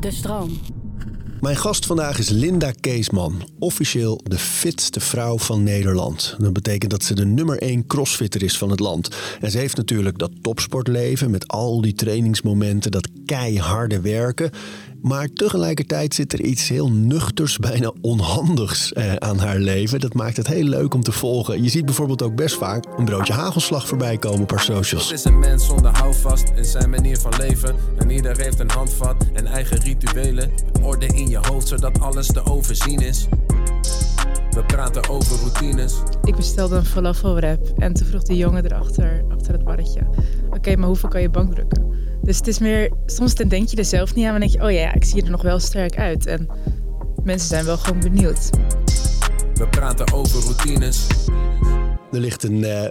De stroom. Mijn gast vandaag is Linda Keesman, officieel de fitste vrouw van Nederland. Dat betekent dat ze de nummer 1 crossfitter is van het land. En ze heeft natuurlijk dat topsportleven met al die trainingsmomenten, dat keiharde werken. Maar tegelijkertijd zit er iets heel nuchters, bijna onhandigs eh, aan haar leven. Dat maakt het heel leuk om te volgen. Je ziet bijvoorbeeld ook best vaak een broodje hagelslag voorbij komen per socials. Het is een mens zonder houvast in zijn manier van leven. En ieder heeft een handvat en eigen rituelen. Orde in je hoofd zodat alles te overzien is. We praten over routines. Ik bestelde een falafel wrap en toen vroeg de jongen erachter, achter het barretje. Oké, maar hoeveel kan je bankdrukken? Dus het is meer, soms dan denk je er zelf niet aan, maar denk je, oh ja, ik zie er nog wel sterk uit. En mensen zijn wel gewoon benieuwd. We praten over routines. Er ligt een eh,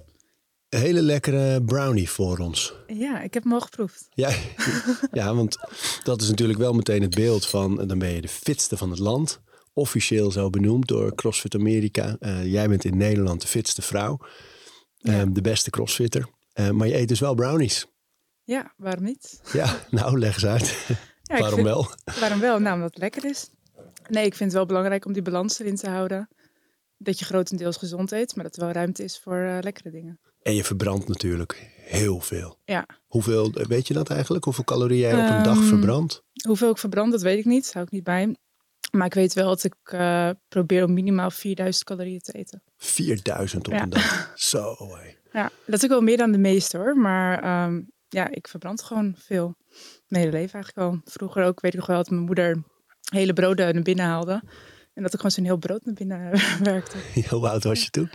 hele lekkere brownie voor ons. Ja, ik heb hem al geproefd. Ja, ja, want dat is natuurlijk wel meteen het beeld van... dan ben je de fitste van het land. Officieel zo benoemd door CrossFit Amerika. Eh, jij bent in Nederland de fitste vrouw. Ja. Eh, de beste crossfitter. Eh, maar je eet dus wel brownies. Ja, waarom niet? Ja, nou leg eens uit. Ja, Waarom vind- wel? Waarom wel? Nou, omdat het lekker is. Nee, ik vind het wel belangrijk om die balans erin te houden. Dat je grotendeels gezond eet, maar dat er wel ruimte is voor eh, lekkere dingen. En je verbrandt natuurlijk heel veel. Ja, Hoeveel, eh, weet je dat eigenlijk? Hoeveel calorieën jij op een dag Ehm, verbrandt? hoeveel ik verbrand, dat weet ik niet. Hou ik niet bij. Maar ik weet wel dat ik eh, probeer om minimaal 4000 calorieën te eten. 4000 op Ja. een dag. Zo. Ja, dat is ook wel meer dan de meeste hoor. Maar ehm, ja, ik verbrand gewoon veel. Mijn hele leven eigenlijk al. Vroeger ook, weet ik nog wel, dat mijn moeder hele broden naar binnen haalde. En dat ik gewoon zo'n heel brood naar binnen werkte. Hoe oud was je toen?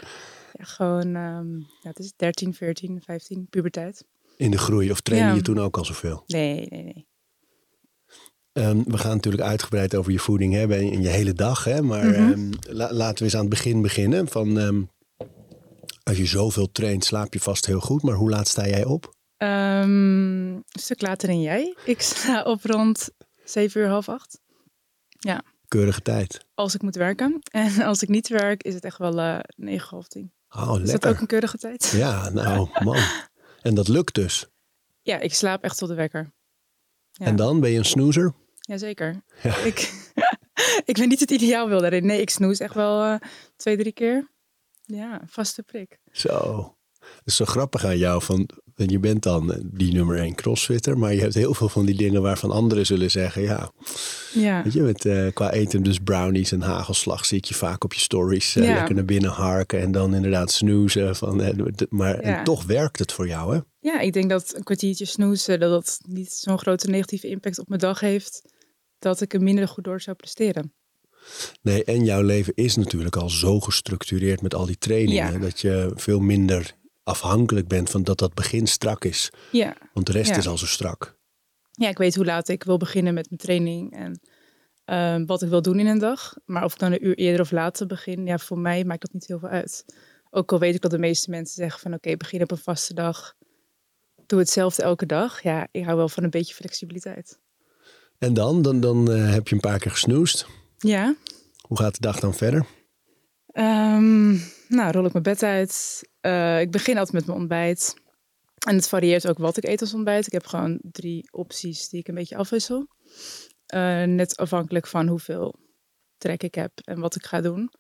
Ja, gewoon, ehm, ja, het is 13, 14, 15, puberteit. In de groei. Of trainde Ja. je toen ook al zoveel? Nee, nee, nee. Ehm, we gaan natuurlijk uitgebreid over je voeding hebben in je hele dag. Hè? Maar Mhm. ehm, la- laten we eens aan het begin beginnen. Van, als je zoveel traint, slaap je vast heel goed. Maar hoe laat sta jij op? Ehm, een stuk later dan jij. Ik sta op rond 7 uur, half acht. Keurige tijd. Als ik moet werken. En als ik niet werk, is het echt wel eh 9, half 10. Oh, Is dat lekker. ook een keurige tijd? Ja, nou, man. En dat lukt dus. Ja, ik slaap echt tot de wekker. Ja. En dan ben je een snoezer? Jazeker. Ja. Ik, ik ben niet het ideaalbeeld daarin. Nee, ik snoes echt wel eh, twee, drie keer. Ja, vaste prik. Zo. Is zo grappig aan jou. Van, je bent dan die nummer één crossfitter. Maar je hebt heel veel van die dingen waarvan anderen zullen zeggen. Ja, Ja, weet je, met, eh, qua eten dus brownies en hagelslag zie ik je vaak op je stories. eh, Ja. Lekker naar binnen harken en dan inderdaad snoezen. Van, eh, maar en toch werkt het voor jou, hè? ja, ik denk dat een kwartiertje snoezen, dat dat niet zo'n grote negatieve impact op mijn dag heeft, dat ik er minder goed door zou presteren. Nee, en jouw leven is natuurlijk al zo gestructureerd met al die trainingen. Ja. Dat je veel minder afhankelijk bent van dat dat begin strak is. Ja, Want de rest Ja. is al zo strak. ja ik weet hoe laat ik wil beginnen met mijn training en ehm, wat ik wil doen in een dag. Maar of ik dan een uur eerder of later begin, ja, voor mij maakt dat niet heel veel uit. Ook al weet ik dat de meeste mensen zeggen van oké, begin op een vaste dag. Doe hetzelfde elke dag. Ja, ik hou wel van een beetje flexibiliteit. En dan, dan, dan eh, heb je een paar keer gesnoest. Ja, Hoe gaat de dag dan verder? Ehm, nou, rol ik mijn bed uit. Eh, ik begin altijd met mijn ontbijt. En het varieert ook wat ik eet als ontbijt. Ik heb gewoon drie opties die ik een beetje afwissel. Eh, net afhankelijk van hoeveel trek ik heb en wat ik ga doen.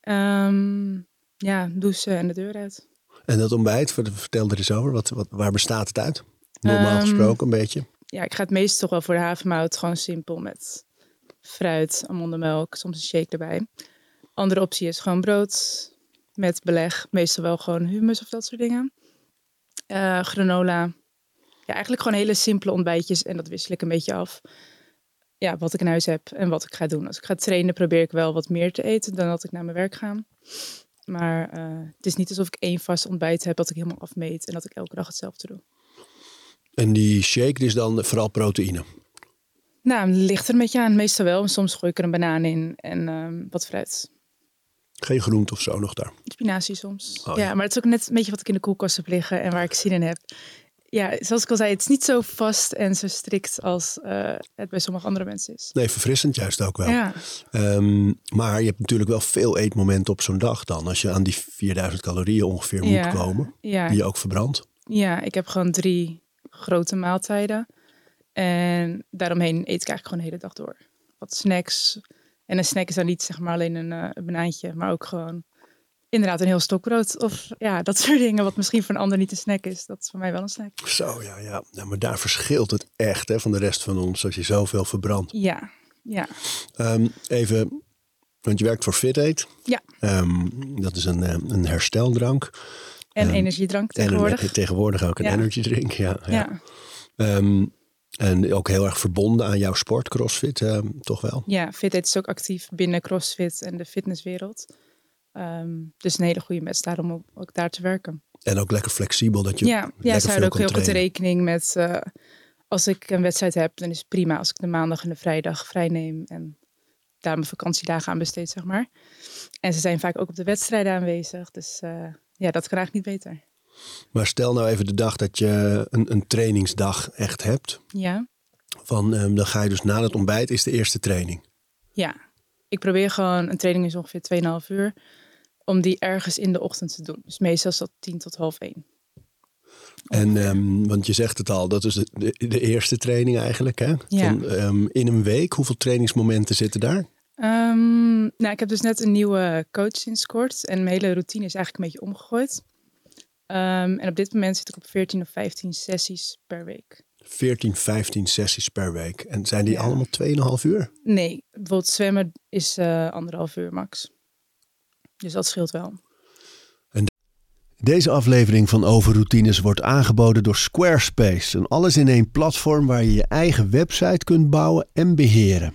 Ehm, ja, douchen en de deur uit. En dat ontbijt, ver- vertel er eens over. Wat, wat, waar bestaat het uit? Normaal Ehm, gesproken een beetje. Ja, ik ga het meest toch wel voor de havermout. Gewoon simpel met fruit, amandelmelk, soms een shake erbij. Andere optie is gewoon brood met beleg. Meestal wel gewoon hummus of dat soort dingen. Eh, granola. Ja, eigenlijk gewoon hele simpele ontbijtjes. En dat wissel ik een beetje af. Ja, wat ik in huis heb en wat ik ga doen. Als ik ga trainen probeer ik wel wat meer te eten dan dat ik naar mijn werk ga. Maar eh, het is niet alsof ik één vast ontbijt heb dat ik helemaal afmeet. En dat ik elke dag hetzelfde doe. En die shake is dan vooral proteïne. Nou, ligt er een beetje aan. Meestal wel. Soms gooi ik er een banaan in en ehm, wat fruit. Geen groente of zo nog daar. Spinazie soms. Oh, ja, ja. maar het is ook net een beetje wat ik in de koelkast heb liggen en waar ik zin in heb. Ja, zoals ik al zei, het is niet zo vast en zo strikt als eh, het bij sommige andere mensen is. Nee, verfrissend juist ook wel. Ja, Ehm, maar je hebt natuurlijk wel veel eetmomenten op zo'n dag dan. Als je aan die 4000 calorieën ongeveer Ja. moet komen. ja, Die je ook verbrandt. ja, ik heb gewoon drie grote maaltijden. En daaromheen eet ik eigenlijk gewoon de hele dag door. Wat snacks. En een snack is dan niet zeg maar alleen een, uh, een banaantje, maar ook gewoon inderdaad een heel stokbrood. Of ja, dat soort dingen. Wat misschien voor een ander niet een snack is. Dat is voor mij wel een snack. Zo, ja, ja. Nou, maar daar verschilt het echt hè, van de rest van ons. Als je zoveel verbrandt. Ja, ja. Um, even, want je werkt voor FitAid. Ja. Um, dat is een, eh, een hersteldrank. En um, energiedrank tegenwoordig. En tegenwoordig ook een ja. energy drink, ja. ja. ja. En ook heel erg verbonden aan jouw sport, CrossFit, toch wel? Ja, FitAid is ook actief binnen CrossFit en de fitnesswereld. Um, dus een hele goede match daarom ook, ook, daar te werken. En ook lekker flexibel dat je. Ja, ja ze houden ook heel goed rekening met. Uh, als ik een wedstrijd heb, dan is het prima als ik de maandag en de vrijdag vrij neem. En daar mijn vakantiedagen aan besteed, zeg maar. En ze zijn vaak ook op de wedstrijden aanwezig. Dus uh, ja, dat kan eigenlijk niet beter. Maar stel nou even de dag dat je een, een trainingsdag echt hebt. Ja. Van, um, dan ga je dus na het ontbijt, is de eerste training. Ja, ik probeer gewoon, een training is ongeveer 2,5 uur om die ergens in de ochtend te doen. Dus meestal is dat tien tot half één. En um, want je zegt het al, dat is de, de, de eerste training eigenlijk. Hè? Ja. Van, um, in een week, hoeveel trainingsmomenten zitten daar? Um, nou, ik heb dus net een nieuwe coach sinds kort. En mijn hele routine is eigenlijk een beetje omgegooid. En op dit moment zit ik op 14 of 15 sessies per week. 14, 15 sessies per week. En zijn die ja. allemaal 2,5 uur? Nee, bijvoorbeeld zwemmen is uh, anderhalf uur max. Dus dat scheelt wel. En deze aflevering van Overroutines wordt aangeboden door Squarespace. Een alles in één platform waar je je eigen website kunt bouwen en beheren.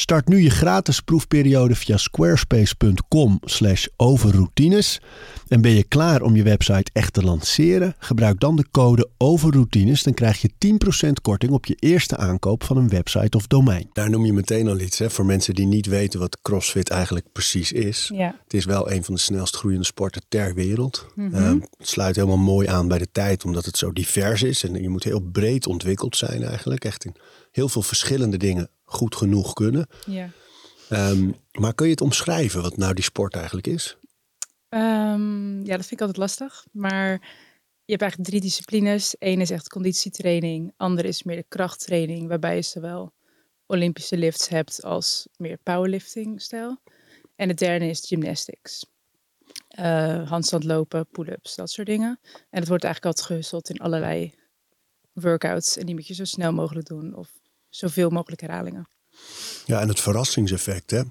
Start nu je gratis proefperiode via squarespace.com/overroutines. En ben je klaar om je website echt te lanceren? Gebruik dan de code overroutines. Dan krijg je 10% korting op je eerste aankoop van een website of domein. Daar noem je meteen al iets hè, voor mensen die niet weten wat CrossFit eigenlijk precies is. Ja. Het is wel een van de snelst groeiende sporten ter wereld. Mhm. Uh, het sluit helemaal mooi aan bij de tijd, omdat het zo divers is. En je moet heel breed ontwikkeld zijn eigenlijk. Echt in heel veel verschillende dingen goed genoeg kunnen. Ja. Um, maar kun je het omschrijven wat nou die sport eigenlijk is? Um, ja, dat vind ik altijd lastig. Maar je hebt eigenlijk drie disciplines. Eén is echt conditietraining. Andere is meer de krachttraining, waarbij je zowel Olympische lifts hebt als meer powerlifting stijl. En de derde is gymnastics. Uh, handstand lopen, pull-ups, dat soort dingen. En het wordt eigenlijk altijd gehusteld in allerlei workouts. En die moet je zo snel mogelijk doen of zoveel mogelijk herhalingen. Ja, en het verrassingseffect, hè?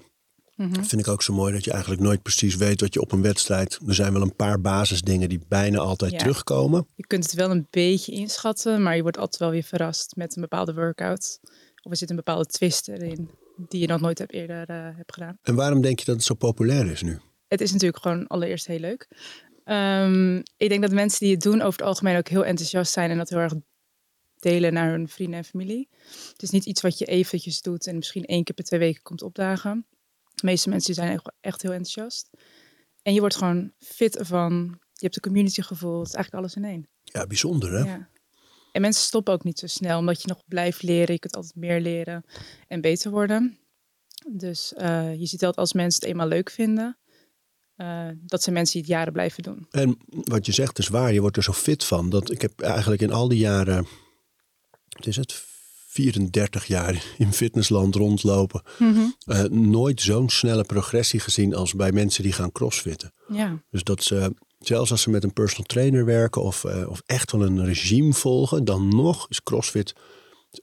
Mhm. Vind ik ook zo mooi dat je eigenlijk nooit precies weet wat je op een wedstrijd. Er zijn wel een paar basisdingen die bijna altijd Ja. terugkomen. Je kunt het wel een beetje inschatten, maar je wordt altijd wel weer verrast met een bepaalde workout. Of er zit een bepaalde twist erin die je nog nooit eerder eh, hebt gedaan. En waarom denk je dat het zo populair is nu? Het is natuurlijk gewoon allereerst heel leuk. Ehm, ik denk dat mensen die het doen over het algemeen ook heel enthousiast zijn en dat heel erg delen naar hun vrienden en familie. Het is niet iets wat je eventjes doet en misschien één keer per twee weken komt opdagen. De meeste mensen zijn echt- heel enthousiast. En je wordt gewoon fit ervan. Je hebt een community gevoel. Het is eigenlijk alles in één. Ja, bijzonder hè? Ja. En mensen stoppen ook niet zo snel, omdat je nog blijft leren. Je kunt altijd meer leren en beter worden. Dus eh, je ziet dat als mensen het eenmaal leuk vinden, eh, dat zijn mensen die het jaren blijven doen. En wat je zegt is waar, je wordt er zo fit van. Dat ik heb eigenlijk in al die jaren, het is het, 34 jaar in fitnessland rondlopen, eh, nooit zo'n snelle progressie gezien als bij mensen die gaan crossfitten. Ja, Dus dat ze, zelfs als ze met een personal trainer werken of, eh, of echt wel een regime volgen, dan nog is CrossFit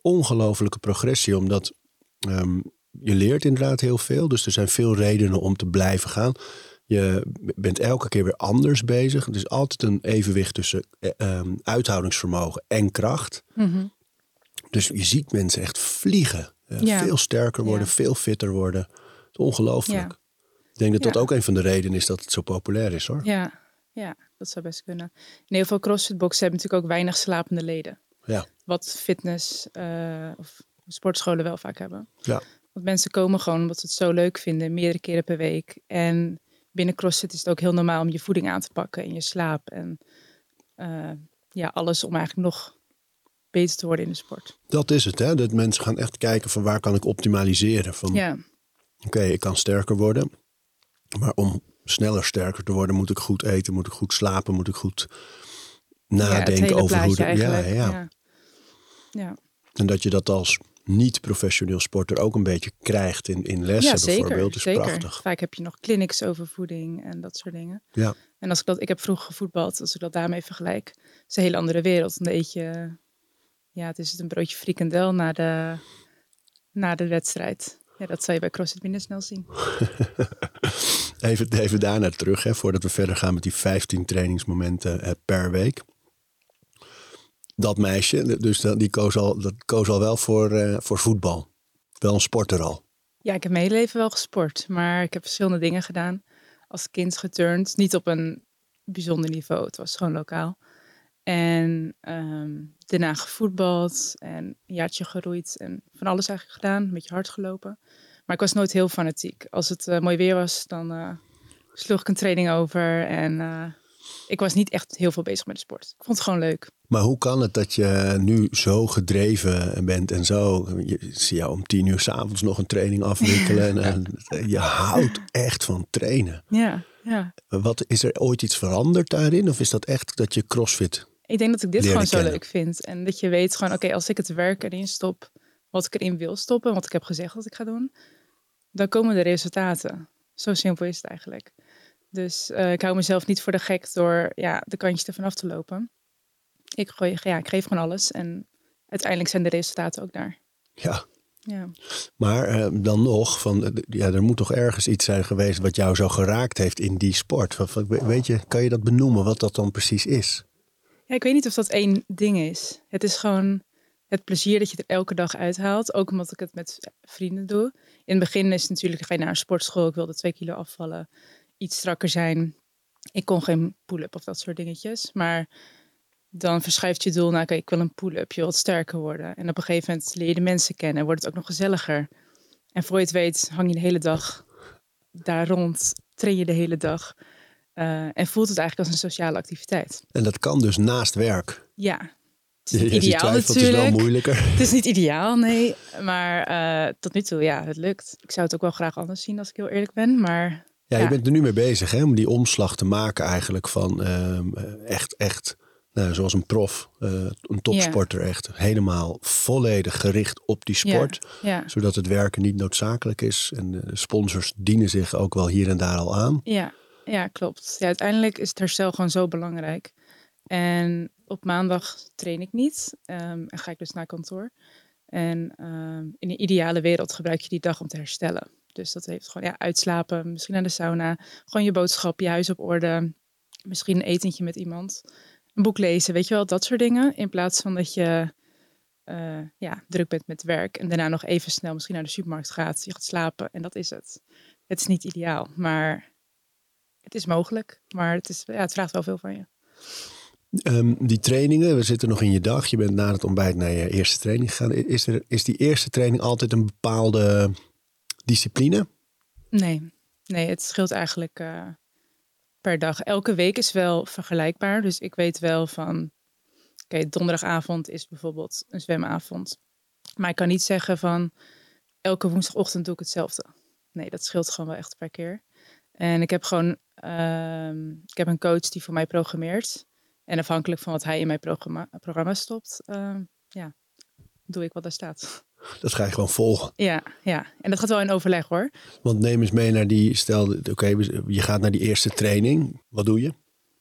ongelofelijke progressie, omdat ehm, je leert inderdaad heel veel. Dus er zijn veel redenen om te blijven gaan. Je bent elke keer weer anders bezig. Het is altijd een evenwicht tussen ehm, uithoudingsvermogen en kracht. Mhm. Dus je ziet mensen echt vliegen. Eh, Ja. Veel sterker worden, veel fitter worden. Het is ongelooflijk. Ik denk dat dat ook een van de redenen is dat het zo populair is hoor. ja, ja, dat zou best kunnen. In heel veel crossfitboxen hebben natuurlijk ook weinig slapende leden. Ja. Wat fitness eh, of sportscholen wel vaak hebben. Ja. Want mensen komen gewoon omdat ze het zo leuk vinden, meerdere keren per week. En binnen CrossFit is het ook heel normaal om je voeding aan te pakken en je slaap. En eh, ja, alles om eigenlijk nog beter te worden in de sport. Dat is het, hè? Dat mensen gaan echt kijken van waar kan ik optimaliseren. Van, Ja, Oké, ik kan sterker worden. Maar om sneller sterker te worden, moet ik goed eten, moet ik goed slapen, moet ik goed nadenken over hoe de, ja, ja. ja. ja. En dat je dat als niet-professioneel sporter ook een beetje krijgt in, in lessen Ja, zeker. bijvoorbeeld, is zeker. prachtig. Vaak heb je nog clinics over voeding en dat soort dingen. Ja. En als ik dat, ik heb vroeger gevoetbald, als ik dat daarmee vergelijk, is een hele andere wereld. Dan eet je, ja, het is het een broodje frikandel na de, na de wedstrijd. Ja, dat zal je bij CrossFit minder snel zien. Even, even daarna terug, hè, voordat we verder gaan met die 15 trainingsmomenten eh, per week. Dat meisje, dus die koos al, dat koos al wel voor, eh, voor voetbal. Wel een sporter al. Ja, ik heb mijn hele leven wel gesport, maar ik heb verschillende dingen gedaan. Als kind geturnd, niet op een bijzonder niveau, het was gewoon lokaal. En ehm, daarna gevoetbald en een jaartje geroeid en van alles eigenlijk gedaan, een beetje hard gelopen. Maar ik was nooit heel fanatiek. Als het eh, mooi weer was, dan eh, sloeg ik een training over en eh, ik was niet echt heel veel bezig met de sport. Ik vond het gewoon leuk. Maar hoe kan het dat je nu zo gedreven bent en zo? Je zie jou om tien uur s'avonds nog een training afwikkelen. en, je houdt echt van trainen. Ja, ja. Wat, is er ooit iets veranderd daarin? Of is dat echt dat je crossfit... Ik denk dat ik dit leren gewoon zo kennen. leuk vind. En dat je weet gewoon, oké, als ik het werk erin stop, wat ik erin wil stoppen, wat ik heb gezegd dat ik ga doen, dan komen de resultaten. Zo simpel is het eigenlijk. Dus eh, ik hou mezelf niet voor de gek door ja, de kantjes ervan af te lopen. Ik, gooi, ja, ik geef gewoon alles en uiteindelijk zijn de resultaten ook daar. Ja, Ja. maar eh, dan nog, van, eh, ja, er moet toch ergens iets zijn geweest wat jou zo geraakt heeft in die sport. Weet je, kan je dat benoemen, wat dat dan precies is? Ja, ik weet niet of dat één ding is. Het is gewoon het plezier dat je er elke dag uithaalt. Ook omdat ik het met vrienden doe. In het begin is natuurlijk, ga je naar een sportschool. Ik wilde twee kilo afvallen. Iets strakker zijn. Ik kon geen pull-up of dat soort dingetjes. Maar dan verschuift je doel naar, oké, ik wil een pull-up. Je wilt sterker worden. En op een gegeven moment leer je de mensen kennen. Wordt het ook nog gezelliger. En voor je het weet hang je de hele dag daar rond. Train je de hele dag. Eh, en voelt het eigenlijk als een sociale activiteit. En dat kan dus naast werk. Ja, het is niet ideaal twijfelt, het is wel natuurlijk. moeilijker. Het is niet ideaal, nee. Maar eh, tot nu toe, ja, het lukt. Ik zou het ook wel graag anders zien als ik heel eerlijk ben. Maar Ja, je bent er nu mee bezig hè, om die omslag te maken eigenlijk van ehm, eh, echt, echt, nou, zoals een prof, eh, een topsporter echt. Helemaal volledig gericht op die sport. Zodat het werken niet noodzakelijk is. En sponsors dienen zich ook wel hier en daar al aan. ja, ja, klopt. Ja, uiteindelijk is het herstel gewoon zo belangrijk. En op maandag train ik niet ehm, en ga ik dus naar kantoor. En ehm, in een ideale wereld gebruik je die dag om te herstellen. Dus dat heeft gewoon ja, uitslapen, misschien naar de sauna, gewoon je boodschap, je huis op orde, misschien een etentje met iemand, een boek lezen, weet je wel, dat soort dingen. In plaats van dat je eh, ja, druk bent met werk en daarna nog even snel misschien naar de supermarkt gaat, je gaat slapen en dat is het. Het is niet ideaal, maar het is mogelijk. Maar het, is, ja, het vraagt wel veel van je. Ehm, die trainingen, we zitten nog in je dag. Je bent na het ontbijt naar je eerste training gegaan. Is, er, is die eerste training altijd een bepaalde discipline? Nee, nee het scheelt eigenlijk eh, per dag. Elke week is wel vergelijkbaar. Dus ik weet wel van, oké, donderdagavond is bijvoorbeeld een zwemavond. Maar ik kan niet zeggen van, elke woensdagochtend doe ik hetzelfde. Nee, dat scheelt gewoon wel echt per keer. En ik heb gewoon, ehm, ik heb een coach die voor mij programmeert. En afhankelijk van wat hij in mijn programma, programma stopt, ehm, ja, doe ik wat daar staat. Dat ga je gewoon volgen. Ja, ja, en dat gaat wel in overleg hoor. Want neem eens mee naar die, stel, oké, je gaat naar die eerste training. Wat doe je? Een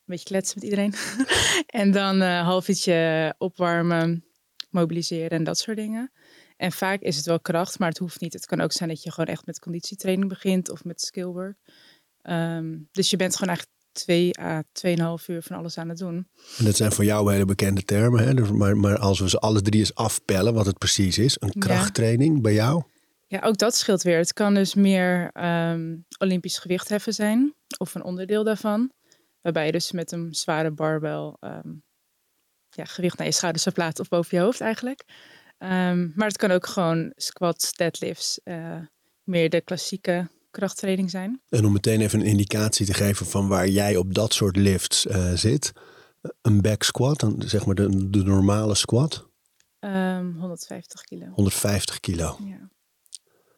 beetje kletsen met iedereen. en dan een half uurtje opwarmen, mobiliseren en dat soort dingen. En vaak is het wel kracht, maar het hoeft niet. Het kan ook zijn dat je gewoon echt met conditietraining begint of met skillwork. Ehm, dus je bent gewoon eigenlijk twee à tweeënhalf uur van alles aan het doen. En dat zijn voor jou hele bekende termen. Hè? Dus Maar, maar als we ze alle drie eens afpellen wat het precies is. Een Ja. krachttraining bij jou. Ja, ook dat scheelt weer. Het kan dus meer ehm, olympisch gewicht heffen zijn of een onderdeel daarvan. Waarbij je dus met een zware barbel ehm, ja, gewicht naar je schouders zou plaatsen of boven je hoofd eigenlijk. Maar het kan ook gewoon squats, deadlifts, eh, meer de klassieke krachttraining zijn. En om meteen even een indicatie te geven van waar jij op dat soort lifts eh, zit. Een back squat, dan zeg maar de, de normale squat, Ehm 150 kilo. 150 kilo. Ja.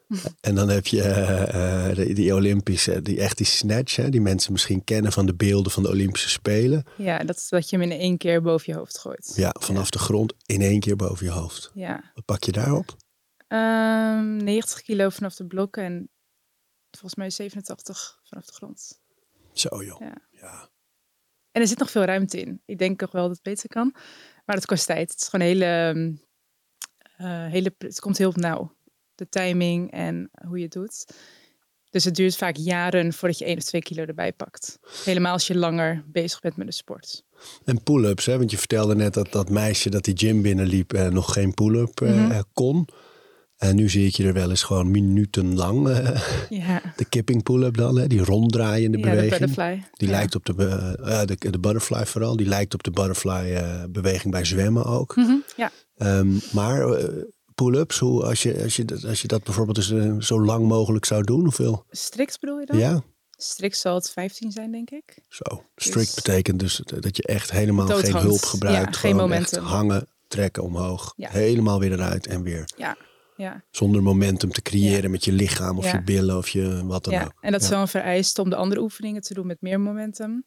En dan heb je eh, die, Olympische, die echt die snatch, hè, die mensen misschien kennen van de beelden van de Olympische Spelen. ja, dat is dat je hem in één keer boven je hoofd gooit. Ja, vanaf de grond in één keer boven je hoofd. Ja. Wat pak je daarop? Ehm 90 kilo vanaf de blokken en volgens mij 87 vanaf de grond. Zo joh. Ja. Ja. En er zit nog veel ruimte in. Ik denk nog wel dat het beter kan. Maar het kost tijd. Het is gewoon hele, ehm, eh, hele, het komt heel nauw. De timing en hoe je het doet. Dus het duurt vaak jaren voordat je één of twee kilo erbij pakt. Helemaal als je langer bezig bent met de sport. En pull-ups, hè? want je vertelde net dat dat meisje dat die gym binnenliep eh, nog geen pull-up eh, Mhm. kon. En nu zie ik je er wel eens gewoon minutenlang. Ja, de kipping pull-up dan, hè? die ronddraaiende ja de beweging. butterfly. Die ja. lijkt op de, eh, eh, de, de butterfly vooral. Die lijkt op de butterfly beweging bij zwemmen ook. Mhm, ja. Ehm, maar pull-ups, hoe, als, je, als, je, dat- als je dat bijvoorbeeld dus, zo lang mogelijk zou doen, hoeveel? Strikt bedoel je dan? Ja, Strikt zal het 15 zijn, denk ik. zo. Strict Dus- betekent dus dat je echt helemaal geen hulp gebruikt. Ja, geen momentum. hangen, trekken omhoog. Helemaal weer eruit en weer. Ja, ja. Zonder momentum te creëren met je lichaam of Ja. je billen of je wat dan ja. ook. En dat is wel een vereiste om de andere oefeningen te doen met meer momentum.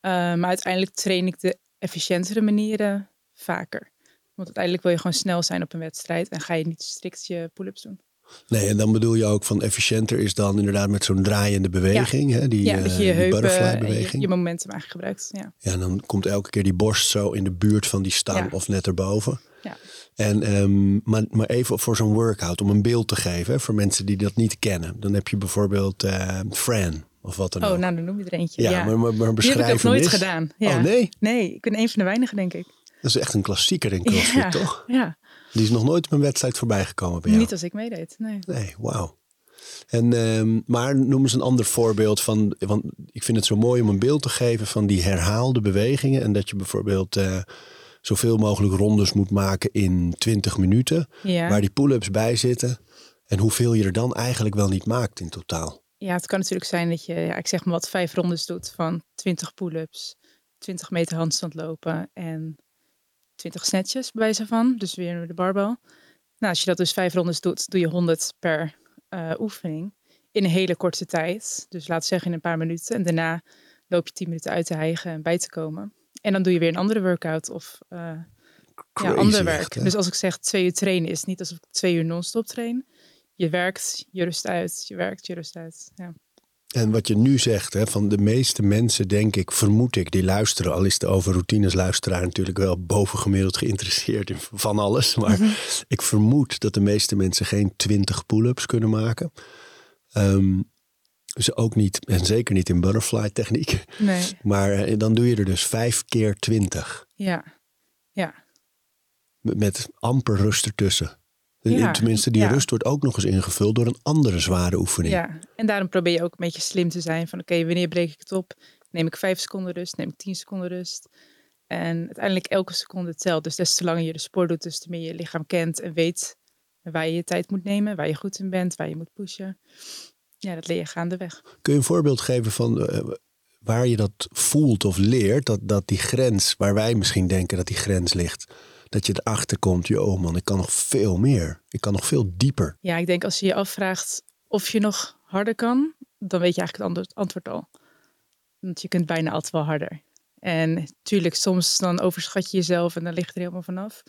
Eh, maar uiteindelijk train ik de efficiëntere manieren vaker. Want uiteindelijk wil je gewoon snel zijn op een wedstrijd en ga je niet strikt je pull-ups doen. Nee, en dan bedoel je ook van efficiënter is dan inderdaad met zo'n draaiende beweging. Hè? Die, ja, eh, dat je je die heupen butterfly en je, beweging. je momentum eigenlijk gebruikt. Ja. Ja, en dan komt elke keer die borst zo in de buurt van die stang Ja. of net erboven. Ja. En, ehm, maar, maar even voor zo'n workout, om een beeld te geven hè, voor mensen die dat niet kennen. Dan heb je bijvoorbeeld eh, Fran of wat dan Oh, ook. nou dan noem je er eentje. ja, maar, maar, maar Die heb beschrijf ik nooit gedaan. Ja. Oh nee, Nee, ik ben een van de weinigen, denk ik. dat is echt een klassieker in CrossFit, ja. toch? Ja, Die is nog nooit op een wedstrijd voorbij gekomen bij jou. niet als ik meedeed. Nee. Nee, wauw. En, ehm, maar noem eens een ander voorbeeld van, want ik vind het zo mooi om een beeld te geven van die herhaalde bewegingen. En dat je bijvoorbeeld eh, zoveel mogelijk rondes moet maken in 20 minuten, Ja. waar die pull-ups bij zitten. En hoeveel je er dan eigenlijk wel niet maakt in totaal. Ja, het kan natuurlijk zijn dat je, ja, ik zeg maar wat, vijf rondes doet van 20 pull-ups, 20 meter handstand lopen en 20 snatches bij wijze van. Dus weer de barbel. Nou, als je dat dus vijf rondes doet, doe je 100 per eh, oefening in een hele korte tijd. Dus we zeggen in een paar minuten. En daarna loop je 10 minuten uit te hijgen en bij te komen. En dan doe je weer een andere workout of eh, ja, ander werk. dus als ik zeg twee uur trainen, is het niet alsof ik twee uur non-stop train. Je werkt, je rust uit, je werkt, je rust uit. Ja. En wat je nu zegt, hè, van de meeste mensen, denk ik, vermoed ik, die luisteren. Al is de over routines luisteraar natuurlijk wel bovengemiddeld geïnteresseerd in van alles. Maar ik vermoed dat de meeste mensen geen 20 pull-ups kunnen maken. Ehm, dus ook niet, en zeker niet in butterfly techniek. Nee, Maar eh, dan doe je er dus vijf keer 20. ja. Ja, Met, met amper rust ertussen. Ja, Tenminste, die ja. rust wordt ook nog eens ingevuld door een andere zware oefening. ja. En daarom probeer je ook een beetje slim te zijn. Van oké, wanneer breek ik het op? Neem ik vijf seconden rust? Neem ik tien seconden rust? En uiteindelijk elke seconde telt. Dus des te langer je de sport doet, des te meer je je lichaam kent en weet waar je je tijd moet nemen, waar je goed in bent, waar je moet pushen. Ja, dat leer je gaandeweg. Kun je een voorbeeld geven van eh, waar je dat voelt of leert? Dat, dat die grens, waar wij misschien denken dat die grens ligt, dat je erachter komt, joh man, ik kan nog veel meer. Ik kan nog veel dieper. Ja, ik denk als je je afvraagt of je nog harder kan, dan weet je eigenlijk het antwoord, al. Want je kunt bijna altijd wel harder. En natuurlijk, soms dan overschat je jezelf en dan ligt er helemaal vanaf.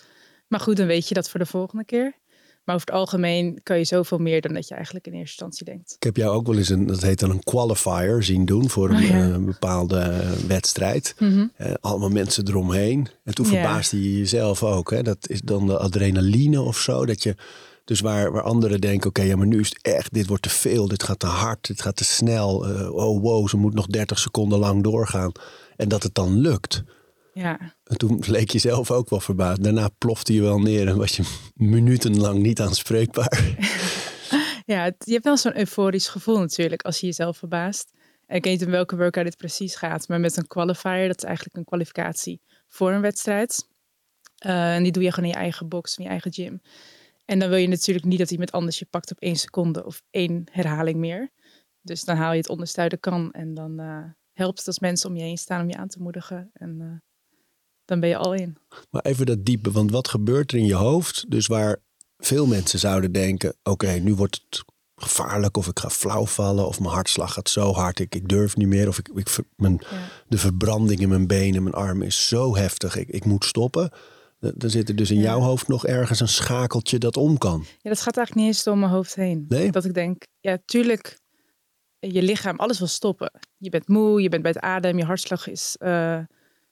Maar goed, dan weet je dat voor de volgende keer. Maar over het algemeen kan je zoveel meer dan dat je eigenlijk in eerste instantie denkt. Ik heb jou ook wel eens een, dat heet dan een qualifier zien doen voor een, Oh ja. eh, bepaalde wedstrijd. Eh, allemaal mensen eromheen. En toen Ja. verbaasde je jezelf ook. Hè? Dat is dan de adrenaline of zo. Dat je, dus waar, waar anderen denken, oké, ja, maar nu is het echt, dit wordt te veel, dit gaat te hard, dit gaat te snel. eh, oh wow, ze moet nog 30 seconden lang doorgaan. En dat het dan lukt. Ja, En toen leek je zelf ook wel verbaasd. Daarna plofte je wel neer en was je minutenlang niet aanspreekbaar. ja het- je hebt wel zo'n euforisch gevoel natuurlijk als je jezelf verbaast. En ik weet niet om welke workout dit precies gaat, maar met een qualifier, dat is eigenlijk een kwalificatie voor een wedstrijd. Eh, en die doe je gewoon in je eigen box, in je eigen gym. En dan wil je natuurlijk niet dat iemand anders je pakt op één seconde of één herhaling meer. Dus dan haal je het onderste uit de kan en dan eh, helpt het als mensen om je heen staan om je aan te moedigen. En eh, dan ben je al in. Maar even dat diepe, want wat gebeurt er in je hoofd? Dus waar veel mensen zouden denken: oké, nu wordt het gevaarlijk, of ik ga flauw vallen, of mijn hartslag gaat zo hard, ik, ik durf niet meer, of ik, ik, mijn, Ja. de verbranding in mijn benen, mijn armen is zo heftig, ik, ik moet stoppen. Dan zit er dus in Ja. jouw hoofd nog ergens een schakeltje dat om kan. Ja, dat gaat eigenlijk niet eens door mijn hoofd heen. Nee? Dat ik denk, ja, tuurlijk, je lichaam, alles wil stoppen. Je bent moe, je bent bij het adem, je hartslag is eh,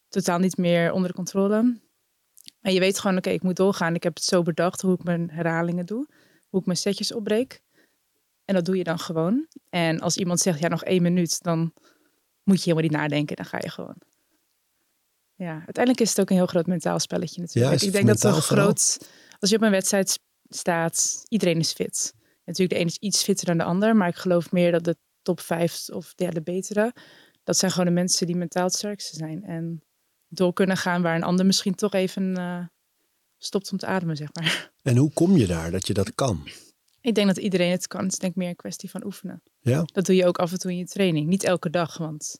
totaal niet meer onder de controle. En je weet gewoon, oké, ik moet doorgaan. Ik heb het zo bedacht hoe ik mijn herhalingen doe, hoe ik mijn setjes opbreek. En dat doe je dan gewoon. En als iemand zegt, ja, nog één minuut, dan moet je helemaal niet nadenken. Dan ga je gewoon. Ja, uiteindelijk is het ook een heel groot mentaal spelletje natuurlijk. Ja, ik denk dat het een groot... Als je op een wedstrijd staat, iedereen is fit. Natuurlijk, de ene is iets fitter dan de ander. Maar ik geloof meer dat de top vijf of ja, de betere... dat zijn gewoon de mensen die mentaal het sterkste zijn. En door kunnen gaan waar een ander misschien toch even eh, stopt om te ademen, zeg maar. En hoe kom je daar dat je dat kan? Ik denk dat iedereen het kan. Het is denk ik meer een kwestie van oefenen. Ja? Dat doe je ook af en toe in je training. Niet elke dag, want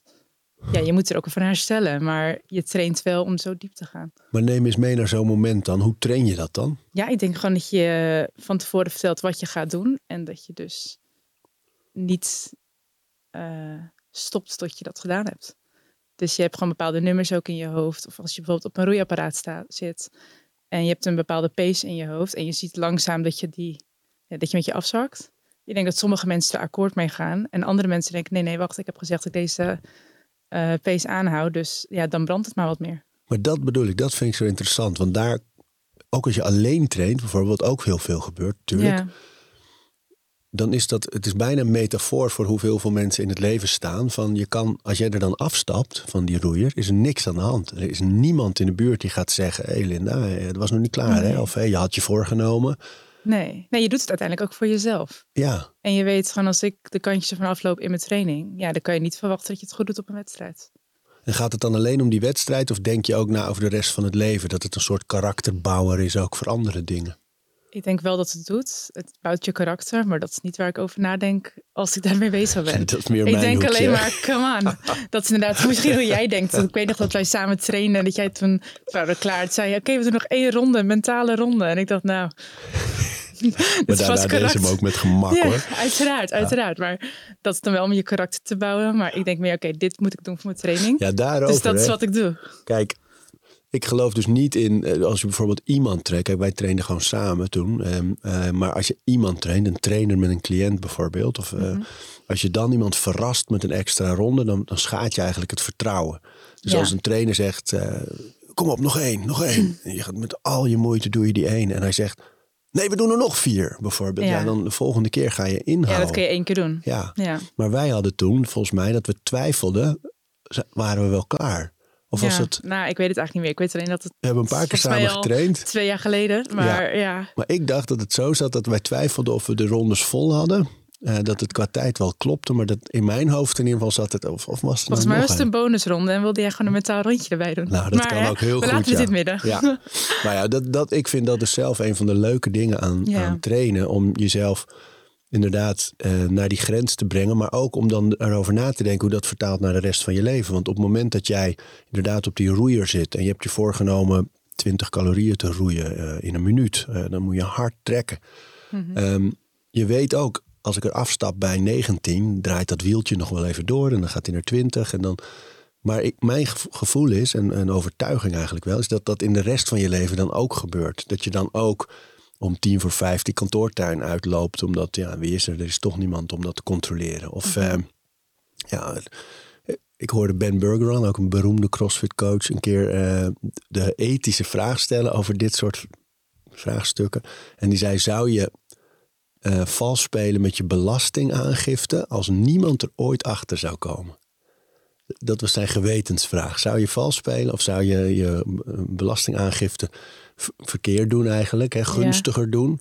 ja, je moet er ook van herstellen. Maar je traint wel om zo diep te gaan. Maar neem eens mee naar zo'n moment dan. Hoe train je dat dan? Ja, ik denk gewoon dat je van tevoren vertelt wat je gaat doen. En dat je dus niet eh, stopt tot je dat gedaan hebt. Dus je hebt gewoon bepaalde nummers ook in je hoofd. Of als je bijvoorbeeld op een roeiapparaat sta, zit. En je hebt een bepaalde pace in je hoofd. En je ziet langzaam dat je, die, ja, dat je met je afzakt. Ik denk dat sommige mensen er akkoord mee gaan. En andere mensen denken, nee, nee, wacht. Ik heb gezegd dat ik deze eh, pace aanhoud. Dus ja, dan brandt het maar wat meer. Maar dat bedoel ik, dat vind ik zo interessant. Want daar, ook als je alleen traint, bijvoorbeeld, ook heel veel gebeurt natuurlijk. Ja, dan is dat, het is bijna een metafoor voor hoeveel veel mensen in het leven staan. Van je kan, als jij er dan afstapt van die roeier, is er niks aan de hand. Er is niemand in de buurt die gaat zeggen: Hé hey Linda, het was nog niet klaar. Hè? Of hey, je had je voorgenomen. nee. nee, je doet het uiteindelijk ook voor jezelf. Ja, En je weet gewoon als ik de kantjes ervan afloop in mijn training, ja, dan kan je niet verwachten dat je het goed doet op een wedstrijd. en gaat het dan alleen om die wedstrijd? Of denk je ook na over de rest van het leven? Dat het een soort karakterbouwer is ook voor andere dingen? Ik denk wel dat het doet. Het bouwt je karakter, maar dat is niet waar ik over nadenk als ik daarmee bezig ben. Dat is meer ik denk hoekje. alleen maar, come on. Dat is inderdaad misschien hoe jij denkt. Ik weet nog dat wij samen trainen en dat jij toen waren we klaar. Zei oké, we doen nog één ronde, een mentale ronde. En ik dacht, nou, Maar daarna deed hem ook met gemak Ja, hoor. uiteraard, uiteraard. Maar dat is dan wel om je karakter te bouwen. Maar ik denk meer, oké, dit moet ik doen voor mijn training. Ja, daarover. dus dat is wat ik doe. Kijk, ik geloof dus niet in, eh, als je bijvoorbeeld iemand traint. Kijk, wij trainden gewoon samen toen. ehm, eh, maar als je iemand traint, een trainer met een cliënt bijvoorbeeld. Of eh, Mhm. als je dan iemand verrast met een extra ronde, dan, dan schaadt je eigenlijk het vertrouwen. Dus Ja. als een trainer zegt, kom op, nog één, nog één. En je gaat met al je moeite doe je die één. En hij zegt, nee, we doen er nog vier bijvoorbeeld. Ja. Ja. dan de volgende keer ga je inhouden. Ja, dat kun je één keer doen. Ja, Ja. maar wij hadden toen, volgens mij, dat we twijfelden, waren we wel klaar? Of was Ja, het, Nou, ik weet het eigenlijk niet meer. Ik weet alleen dat het we hebben een paar keer samen getraind. twee jaar geleden. Maar ja, Maar ik dacht dat het zo zat dat wij twijfelden of we de rondes vol hadden. Eh, dat het qua tijd wel klopte, maar dat in mijn hoofd in ieder geval zat het. Of, of was het volgens nou mij was het een bonusronde en wilde jij gewoon een mentaal rondje erbij doen. Nou, dat maar, kan hè, ook heel we goed. laten ja. in het midden. Ja. Maar ja, dat, dat, ik vind dat dus zelf een van de leuke dingen aan, aan trainen. Om jezelf inderdaad eh, naar die grens te brengen. Maar ook om dan erover na te denken hoe dat vertaalt naar de rest van je leven. Want op het moment dat jij inderdaad op die roeier zit. En je hebt je voorgenomen 20 calorieën te roeien eh, in een minuut. eh, dan moet je hard trekken. Mhm. Ehm, je weet ook, als ik er afstap bij 19, draait dat wieltje nog wel even door. En dan gaat hij naar 20. En dan... Maar ik, mijn gevo- gevoel is, en een overtuiging eigenlijk wel, is dat dat in de rest van je leven dan ook gebeurt. Dat je dan ook om tien voor vijf die kantoortuin uitloopt, omdat, ja, wie is er? Er is toch niemand om dat te controleren. Of, eh, ja, ik hoorde Ben Bergeron, ook een beroemde CrossFit coach, een keer eh, de ethische vraag stellen over dit soort vraagstukken. En die zei, zou je eh, vals spelen met je belastingaangifte als niemand er ooit achter zou komen? Dat was zijn gewetensvraag. Zou je vals spelen of zou je je eh, belastingaangifte v- verkeerd doen eigenlijk, hè, gunstiger doen,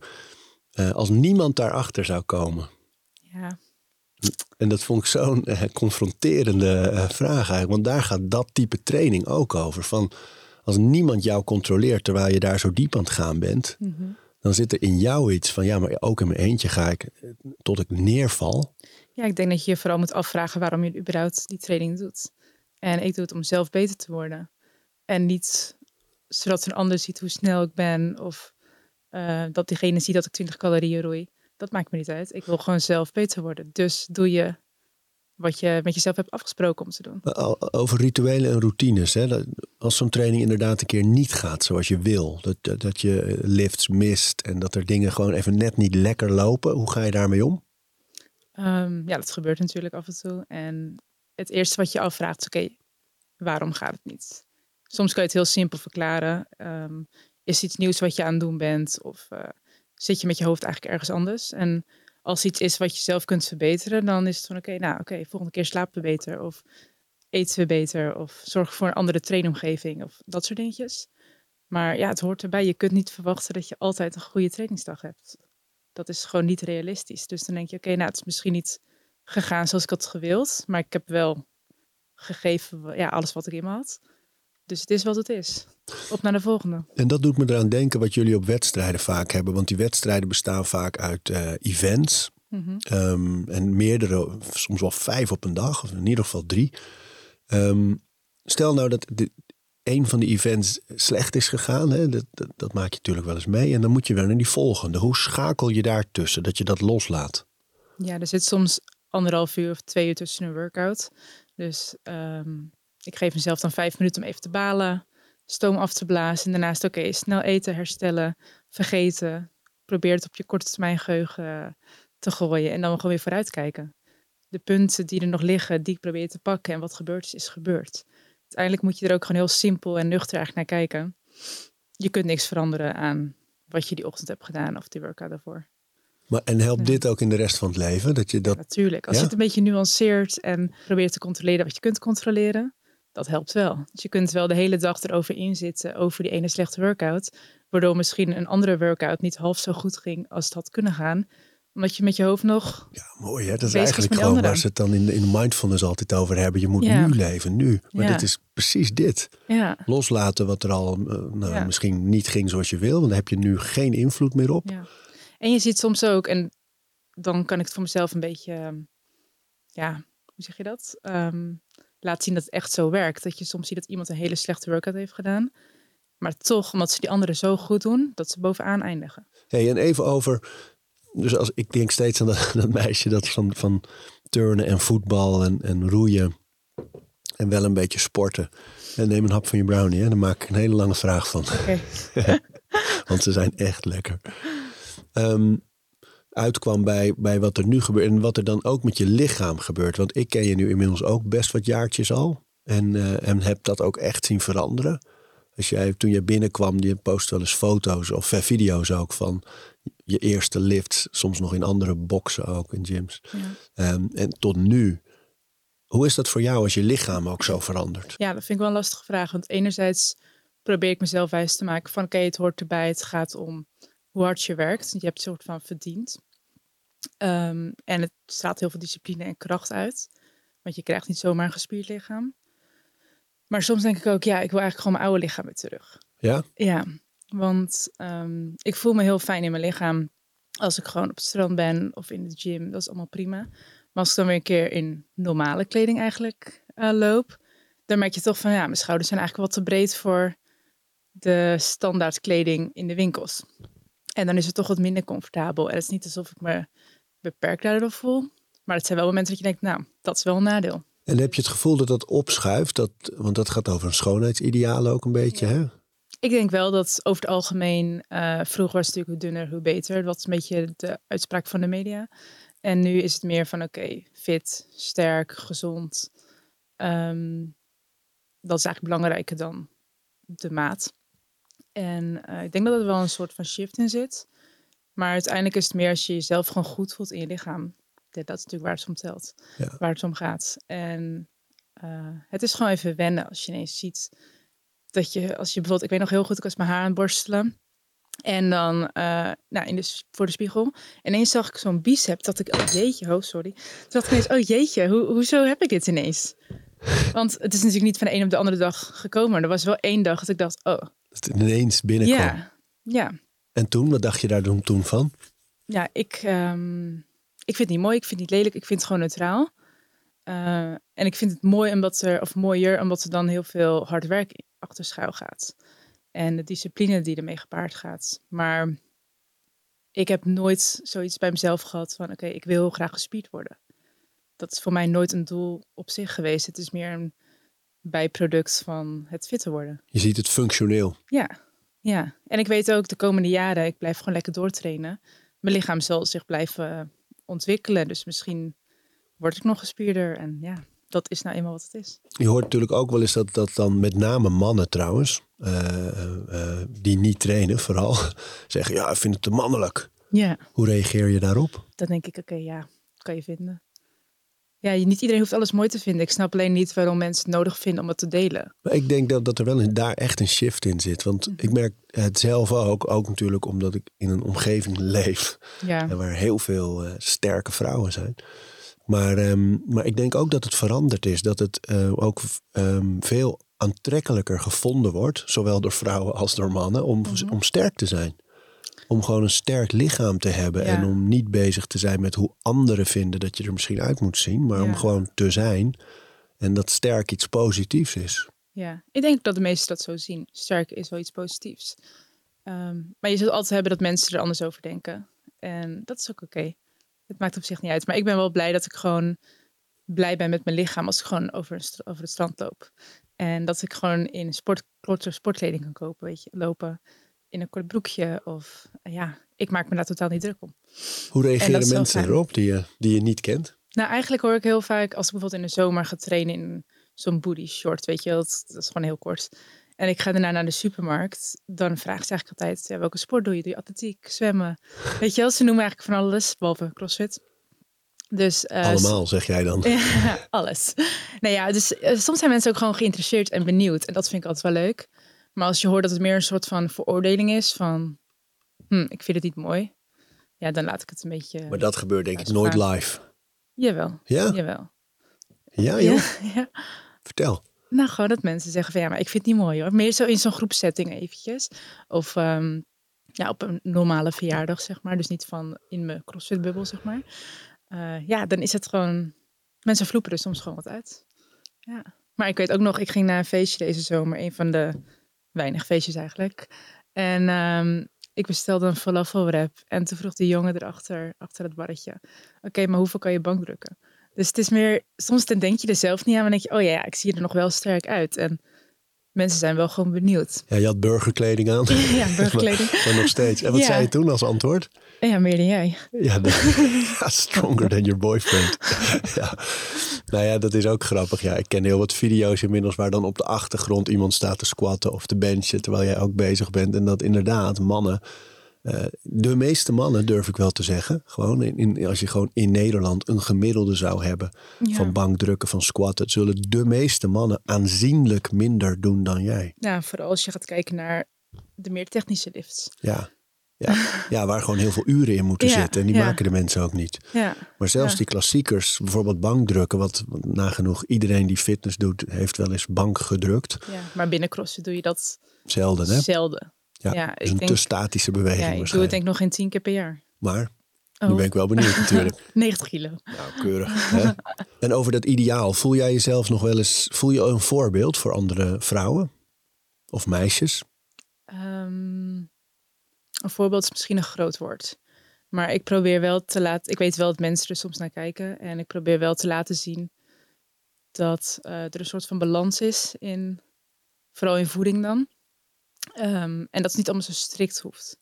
eh, als niemand daarachter zou komen? Ja. En dat vond ik zo'n eh, confronterende eh, vraag eigenlijk. Want daar gaat dat type training ook over. Van als niemand jou controleert terwijl je daar zo diep aan het gaan bent, Mhm. dan zit er in jou iets van ja, maar ook in mijn eentje ga ik tot ik neerval. Ja, ik denk dat je je vooral moet afvragen waarom je überhaupt die training doet. En ik doe het om zelf beter te worden. En niet zodat een ander ziet hoe snel ik ben of eh, dat diegene ziet dat ik 20 calorieën roei. Dat maakt me niet uit. Ik wil gewoon zelf beter worden. Dus doe je wat je met jezelf hebt afgesproken om te doen. Al- Over rituelen en routines. Hè? Dat- Als zo'n training inderdaad een keer niet gaat zoals je wil. Dat, dat, dat je eh, lifts mist en dat er dingen gewoon even net niet lekker lopen. Hoe ga je daarmee om? Ehm, ja, dat gebeurt natuurlijk af en toe. En het eerste wat je afvraagt is, oké, waarom gaat het niet? Soms kan je het heel simpel verklaren. Ehm, is iets nieuws wat je aan het doen bent? Of eh, zit je met je hoofd eigenlijk ergens anders? En als iets is wat je zelf kunt verbeteren, dan is het van, oké, nou oké, volgende keer slapen we beter. Of eten we beter. Of zorg voor een andere trainomgeving. Of dat soort dingetjes. Maar ja, het hoort erbij. Je kunt niet verwachten dat je altijd een goede trainingsdag hebt dat is gewoon niet realistisch. Dus dan denk je, oké, nou, het is misschien niet gegaan zoals ik had gewild, maar ik heb wel gegeven ja, alles wat ik in me had. Dus het is wat het is. Op naar de volgende. En dat doet me eraan denken wat jullie op wedstrijden vaak hebben. Want die wedstrijden bestaan vaak uit eh, events. Mhm. Ehm, en meerdere, soms wel vijf op een dag, of in ieder geval drie. Ehm, stel nou dat de, een van de events slecht is gegaan, hè, dat, dat, dat maak je natuurlijk wel eens mee. En dan moet je weer naar die volgende. Hoe schakel je daar tussen, dat je dat loslaat? Ja, er zit soms anderhalf uur of twee uur tussen een workout. Dus ehm, ik geef mezelf dan vijf minuten om even te balen, stoom af te blazen. En daarnaast, oké, snel eten, herstellen, vergeten. Probeer het op je korte termijn geheugen te gooien en dan gewoon weer vooruitkijken. De punten die er nog liggen, die probeer je te pakken. En wat gebeurd is, is gebeurd. Uiteindelijk moet je er ook gewoon heel simpel en nuchter eigenlijk naar kijken. Je kunt niks veranderen aan wat je die ochtend hebt gedaan of die workout daarvoor. Maar, en helpt Ja. dit ook in de rest van het leven? Dat je dat, Natuurlijk. Als Ja? je het een beetje nuanceert en probeert te controleren wat je kunt controleren, dat helpt wel. Dus je kunt wel de hele dag erover inzitten over die ene slechte workout, waardoor misschien een andere workout niet half zo goed ging als het had kunnen gaan, omdat je met je hoofd nog. ja, mooi hè? Dat is eigenlijk gewoon anderen. waar ze het dan in, in mindfulness altijd over hebben. Je moet Ja. nu leven, nu. Maar Ja. dit is precies dit. Ja, Loslaten wat er al eh, nou, misschien niet ging zoals je wil. Want daar heb je nu geen invloed meer op. ja. En je ziet soms ook, en dan kan ik het voor mezelf een beetje, ehm, ja, hoe zeg je dat? Ehm laat zien dat het echt zo werkt. Dat je soms ziet dat iemand een hele slechte workout heeft gedaan. Maar toch, omdat ze die anderen zo goed doen, dat ze bovenaan eindigen. Hey, en even over. Dus als, ik denk steeds aan dat, dat meisje dat van, van turnen en voetbal en, en roeien. En wel een beetje sporten. En neem een hap van je brownie. Hè? Daar maak ik een hele lange vraag van. Want ze zijn echt lekker. Ehm, uitkwam bij, bij wat er nu gebeurt. En wat er dan ook met je lichaam gebeurt. Want ik ken je nu inmiddels ook best wat jaartjes al. En, eh, en heb dat ook echt zien veranderen. Als jij, toen je binnenkwam, je post wel eens foto's of eh, video's ook van je eerste lifts. Soms nog in andere boxen ook, in gyms. Ja. Ehm, en tot nu. Hoe is dat voor jou als je lichaam ook zo verandert? Ja, dat vind ik wel een lastige vraag. Want enerzijds probeer ik mezelf wijs te maken van oké, het hoort erbij. Het gaat om hoe hard je werkt. Je hebt een soort van verdiend. Ehm, en het straalt heel veel discipline en kracht uit. Want je krijgt niet zomaar een gespierd lichaam. Maar soms denk ik ook, ja, ik wil eigenlijk gewoon mijn oude lichaam weer terug. Ja? Ja, want ehm, ik voel me heel fijn in mijn lichaam als ik gewoon op het strand ben of in de gym. Dat is allemaal prima. Maar als ik dan weer een keer in normale kleding eigenlijk eh, loop, dan merk je toch van ja, mijn schouders zijn eigenlijk wat te breed voor de standaard kleding in de winkels. En dan is het toch wat minder comfortabel. En het is niet alsof ik me beperkt daardoor voel. Maar het zijn wel momenten dat je denkt, nou, dat is wel een nadeel. En heb je het gevoel dat dat opschuift? Dat, want dat gaat over een schoonheidsideaal ook een beetje, hè? Ik denk wel dat over het algemeen, eh, vroeger was het natuurlijk hoe dunner, hoe beter. Dat was een beetje de uitspraak van de media. En nu is het meer van oké, fit, sterk, gezond. Ehm, dat is eigenlijk belangrijker dan de maat. En eh, ik denk dat er wel een soort van shift in zit. Maar uiteindelijk is het meer als je jezelf gewoon goed voelt in je lichaam. Dat is natuurlijk waar het om telt. Ja. Waar het om gaat. En eh, het is gewoon even wennen als je ineens ziet dat je, als je bijvoorbeeld, ik weet nog heel goed, ik was mijn haar aan het borstelen. En dan eh, nou, in de, voor de spiegel. En ineens zag ik zo'n bicep. Dat ik, oh jeetje, oh sorry. Toen dacht ik ineens, oh jeetje, hoe, hoezo heb ik dit ineens? Want het is natuurlijk niet van de een op de andere dag gekomen. Er was wel één dag dat ik dacht, oh, Dat het ineens binnenkwam. ja, ja. En toen, wat dacht je daar toen, toen van? Ja, ik, ehm, ik vind het niet mooi, ik vind het niet lelijk, ik vind het gewoon neutraal. Eh, en ik vind het mooi omdat er, of mooier, omdat er dan heel veel hard werk achter schuil gaat. En de discipline die ermee gepaard gaat. Maar ik heb nooit zoiets bij mezelf gehad van, oké, ik wil heel graag gespierd worden. Dat is voor mij nooit een doel op zich geweest. Het is meer een bijproduct van het fitter worden. Je ziet het functioneel. Ja, ja. En ik weet ook de komende jaren, ik blijf gewoon lekker doortrainen. Mijn lichaam zal zich blijven ontwikkelen. Dus misschien word ik nog gespierder. En ja, dat is nou eenmaal wat het is. Je hoort natuurlijk ook wel eens dat, dat dan met name mannen trouwens, eh, eh, eh, die niet trainen vooral, zeggen ja, ik vind het te mannelijk. Ja, Hoe reageer je daarop? dan denk ik, oké, ja, kan je vinden. Ja, niet iedereen hoeft alles mooi te vinden. Ik snap alleen niet waarom mensen het nodig vinden om het te delen. Maar ik denk dat, dat er wel een, daar echt een shift in zit. Want ik merk het zelf ook, ook natuurlijk omdat ik in een omgeving leef Ja, waar heel veel eh, sterke vrouwen zijn. Maar, ehm, maar ik denk ook dat het veranderd is. Dat het eh, ook ehm, veel aantrekkelijker gevonden wordt, zowel door vrouwen als door mannen, om, om sterk te zijn. Om gewoon een sterk lichaam te hebben Ja. en om niet bezig te zijn met hoe anderen vinden dat je er misschien uit moet zien, maar om gewoon te zijn. En dat sterk iets positiefs is. ja. Ik denk dat de meesten dat zo zien. Sterk is wel iets positiefs. Ehm, maar je zult altijd hebben dat mensen er anders over denken. En dat is ook oké. Het maakt op zich niet uit. Maar ik ben wel blij dat ik gewoon blij ben met mijn lichaam als ik gewoon over, over het strand loop. En dat ik gewoon in sport, sportkleding kan kopen, weet je, lopen. In een kort broekje. Of eh, ja, ik maak me daar totaal niet druk om. Hoe reageren mensen erop die je, die je niet kent? Nou, eigenlijk hoor ik heel vaak, als ik bijvoorbeeld in de zomer ga trainen in zo'n booty short, weet je, dat, dat is gewoon heel kort. En ik ga daarna naar de supermarkt, dan vragen ze eigenlijk altijd, ja, welke sport doe je? Doe je atletiek, zwemmen? Weet je wel, ze noemen eigenlijk van alles, behalve crossfit. Dus, eh, Allemaal, zeg jij dan. ja, alles. Nou ja, dus eh, soms zijn mensen ook gewoon geïnteresseerd en benieuwd. En dat vind ik altijd wel leuk. Maar als je hoort dat het meer een soort van veroordeling is van, hm, ik vind het niet mooi. Ja, dan laat ik het een beetje... Maar dat gebeurt denk ik nooit live. Jawel, Ja? jawel. Ja, joh. Ja, ja. Vertel. Nou, gewoon dat mensen zeggen van ja, maar ik vind het niet mooi hoor. Meer zo in zo'n groepsetting eventjes. Of ehm, ja, op een normale verjaardag, zeg maar. Dus niet van in mijn crossfit-bubbel, zeg maar. Eh, ja, dan is het gewoon... Mensen vloepen er soms gewoon wat uit. Ja. Maar ik weet ook nog, ik ging naar een feestje deze zomer. Een van de weinig feestjes eigenlijk. En ehm, ik bestelde een falafelwrap. En toen vroeg die jongen erachter, achter het barretje. Oké, maar hoeveel kan je bankdrukken? Dus het is meer, soms dan denk je er zelf niet aan, maar denk je, oh ja, ja, ik zie er nog wel sterk uit. En mensen zijn wel gewoon benieuwd. Ja, je had burgerkleding aan. Ja, burgerkleding. maar nog steeds. En wat Ja. zei je toen als antwoord? Ja, meer dan jij. Ja, stronger than your boyfriend. ja. Nou ja, dat is ook grappig. Ja, ik ken heel wat video's inmiddels waar dan op de achtergrond iemand staat te squatten of te benchen terwijl jij ook bezig bent. En dat inderdaad mannen, eh, de meeste mannen durf ik wel te zeggen, gewoon in, in, als je gewoon in Nederland een gemiddelde zou hebben Ja. van bankdrukken, van squatten, zullen de meeste mannen aanzienlijk minder doen dan jij. Ja, vooral als je gaat kijken naar de meer technische lifts. Ja. Ja, ja, waar gewoon heel veel uren in moeten Ja, zitten. En die ja. maken de mensen ook niet. Ja, Maar zelfs die klassiekers, bijvoorbeeld bankdrukken, wat nagenoeg iedereen die fitness doet, heeft wel eens bank gedrukt. ja. maar binnen CrossFit doe je dat Zelden, hè? zelden. Ja, ik een denk- te statische beweging Ja, ik doe het denk ik nog geen tien keer per jaar. Maar Oh, nu ben ik wel benieuwd natuurlijk. 90 kilo. Nou, keurig. Hè? En over dat ideaal, voel jij jezelf nog wel eens, voel je een voorbeeld voor andere vrouwen? Of meisjes? Ehm, een voorbeeld is misschien een groot woord. Maar ik probeer wel te laten. Ik weet wel dat mensen er soms naar kijken. En ik probeer wel te laten zien dat eh, er een soort van balans is in. Vooral in voeding dan. Ehm, en dat het niet allemaal zo strikt hoeft.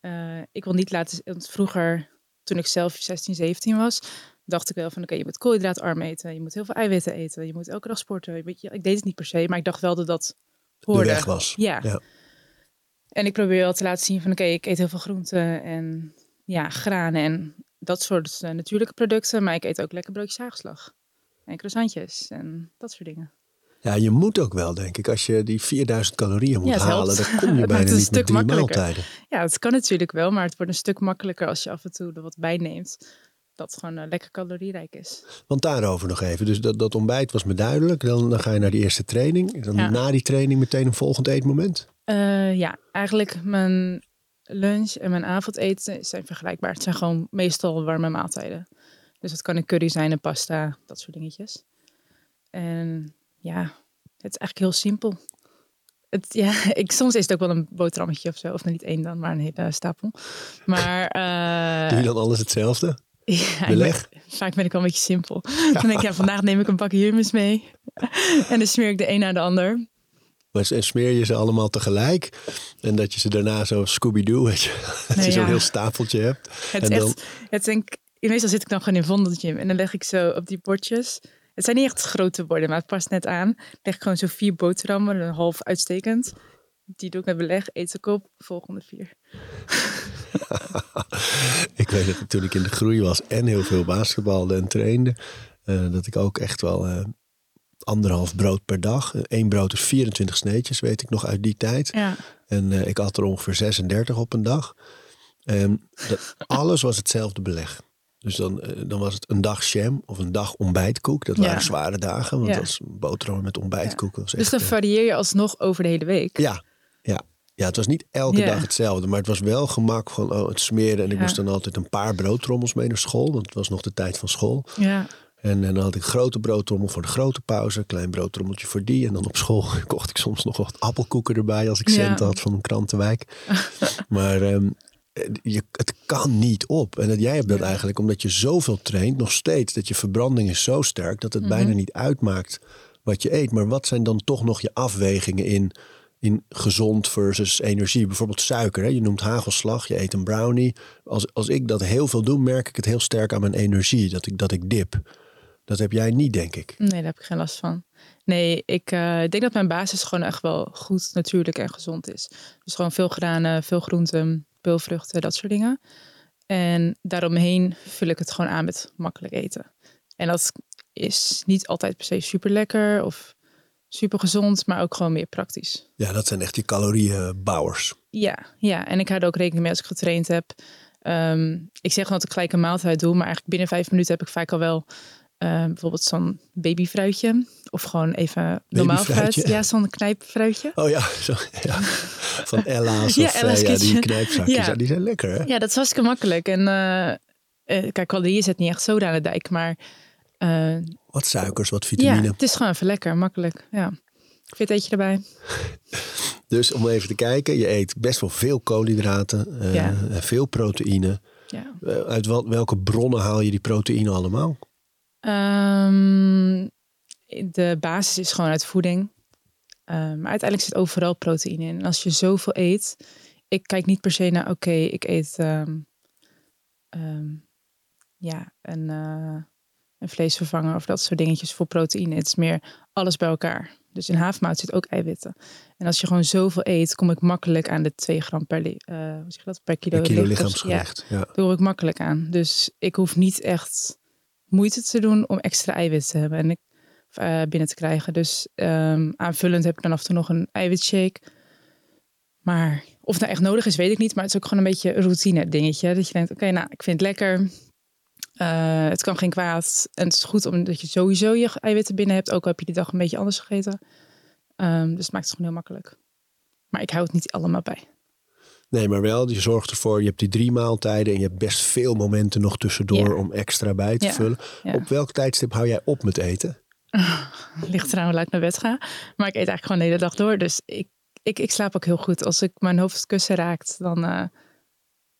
Eh, ik wil niet laten. Want vroeger, toen ik zelf 16, 17 was, dacht ik wel van oké, je moet koolhydraatarm eten. Je moet heel veel eiwitten eten. Je moet elke dag sporten. Je weet je, ik deed het niet per se, maar ik dacht wel dat dat De hoorde. weg was. Ja. Ja. En ik probeer wel te laten zien van oké, ik eet heel veel groenten en ja, granen en dat soort eh, natuurlijke producten. Maar ik eet ook lekker broodjes haagslag. En croissantjes en dat soort dingen. Ja, je moet ook wel, denk ik. Als je die 4000 calorieën moet Ja, halen, dan kom je bijna niet met drie maaltijden. Ja, het kan natuurlijk wel, maar het wordt een stuk makkelijker als je af en toe er wat bij neemt. dat gewoon eh, lekker calorierijk is. Want daarover nog even. Dus dat, dat ontbijt was me duidelijk. Dan, dan ga je naar die eerste training. Dan Ja. na die training meteen een volgend eetmoment. Eh, ja, eigenlijk mijn lunch en mijn avondeten zijn vergelijkbaar. Het zijn gewoon meestal warme maaltijden. Dus het kan een curry zijn, een pasta, dat soort dingetjes. En ja, het is eigenlijk heel simpel. Het, ja, ik, soms is het ook wel een boterhammetje of zo. Of niet één dan, maar een hele stapel. Maar eh, Doe je dan alles hetzelfde? ja, ik ben- beleg? vaak ben ik wel een beetje simpel. Dan denk ik, ja, vandaag neem ik een bakje hummus mee. en dan smeer ik de een naar de ander. Maar en smeer je ze allemaal tegelijk. En dat je ze daarna zo Scooby-Doo, weet je. Dat Nee, je zo'n heel stapeltje hebt. Het En is dan- echt, het denk, meestal zit ik dan gewoon in Vondelgym en dan leg ik zo op die bordjes. Het zijn niet echt grote borden, maar het past net aan. Leg ik gewoon zo vier boterhammen, een half uitstekend. Die doe ik met beleg, eet ik op, volgende vier. Ik weet dat toen ik in de groei was en heel veel basketbalde en trainde. eh, dat ik ook echt wel eh, anderhalf brood per dag. Eén brood is 24 sneetjes, weet ik nog uit die tijd. Ja, En eh, ik had er ongeveer 36 op een dag. En dat, alles was hetzelfde beleg. Dus dan, eh, dan was het een dag jam of een dag ontbijtkoek. Dat Ja. waren zware dagen, want Ja. dat was boterham met ontbijtkoek. was dus echt, dan eh, varieer je alsnog over de hele week. ja, ja. Ja, het was niet elke dag hetzelfde, maar het was wel gemak van oh, het smeren. En ik Ja. moest dan altijd een paar broodtrommels mee naar school, want het was nog de tijd van school. Ja, En, en dan had ik grote broodtrommel voor de grote pauze, klein broodtrommeltje voor die. En dan op school kocht ik soms nog wat appelkoeken erbij als ik Ja. centen had van een krantenwijk. maar ehm, je, het kan niet op. En dat, jij hebt dat Ja. eigenlijk omdat je zoveel traint, nog steeds. Dat je verbranding is zo sterk dat het Mhm. bijna niet uitmaakt wat je eet. Maar wat zijn dan toch nog je afwegingen in, in gezond versus energie? Bijvoorbeeld suiker. Hè? Je noemt hagelslag, je eet een brownie. Als, als ik dat heel veel doe, merk ik het heel sterk aan mijn energie. Dat ik, dat ik dip. Dat heb jij niet, denk ik. nee, daar heb ik geen last van. Nee, ik eh, denk dat mijn basis gewoon echt wel goed, natuurlijk en gezond is. Dus gewoon veel granen, veel groenten, peulvruchten, dat soort dingen. En daaromheen vul ik het gewoon aan met makkelijk eten. En dat is niet altijd per se super lekker of super gezond, maar ook gewoon meer praktisch. Ja, dat zijn echt die calorieënbouwers. Ja, ja, en ik hou er ook rekening mee als ik getraind heb. Ehm, ik zeg dat ik gelijk een maaltijd doe, maar eigenlijk binnen vijf minuten heb ik vaak al wel eh, bijvoorbeeld zo'n babyfruitje. Of gewoon even normaal fruit. Ja, zo'n knijpfruitje. Oh ja, zo, ja. van Ella's Ja, of eh, Ella's ja, die knijpzakjes. Ja. Ja. die zijn lekker, hè? Ja, dat is hartstikke makkelijk. En eh, kijk, calorieën zet niet echt soda aan de dijk, maar Wat suikers, wat ja, vitamine. het is gewoon even lekker, makkelijk. Ja. Fit eet je erbij. Dus om even te kijken, je eet best wel veel koolhydraten, Ja. en veel proteïne. Ja. Uit wel, welke bronnen haal je die proteïne allemaal? Ehm, de basis is gewoon uit voeding. Ehm, maar uiteindelijk zit overal proteïne in. En als je zoveel eet, ik kijk niet per se naar, oké, ik eet ehm, ja, een, eh, een vleesvervanger of dat soort dingetjes voor proteïne. Het is meer alles bij elkaar. Dus in havermout zit ook eiwitten. En als je gewoon zoveel eet, kom ik makkelijk aan de 2 gram per, eh, hoe zeg dat? per kilo, lichaamsgewicht. Ja. Ja, daar hoor ik makkelijk aan. Dus ik hoef niet echt moeite te doen om extra eiwit te hebben en ik, eh, binnen te krijgen. Dus ehm, aanvullend heb ik dan af en toe nog een eiwitshake. Maar of het nou echt nodig is, weet ik niet. Maar het is ook gewoon een beetje een routine dingetje. Dat je denkt, oké, nou, ik vind het lekker. Eh, het kan geen kwaad. En het is goed omdat je sowieso je eiwitten binnen hebt. Ook al heb je die dag een beetje anders gegeten. Ehm, dus het maakt het gewoon heel makkelijk. Maar ik hou het niet allemaal bij. Nee, maar wel, je zorgt ervoor, je hebt die drie maaltijden en je hebt best veel momenten nog tussendoor Ja. om extra bij te Ja, vullen. ja. Op welk tijdstip hou jij op met eten? Ligt eraan hoe laat ik naar bed ga. Maar ik eet eigenlijk gewoon de hele dag door. Dus ik, ik, ik slaap ook heel goed. Als ik mijn hoofd kussen raakt, dan eh,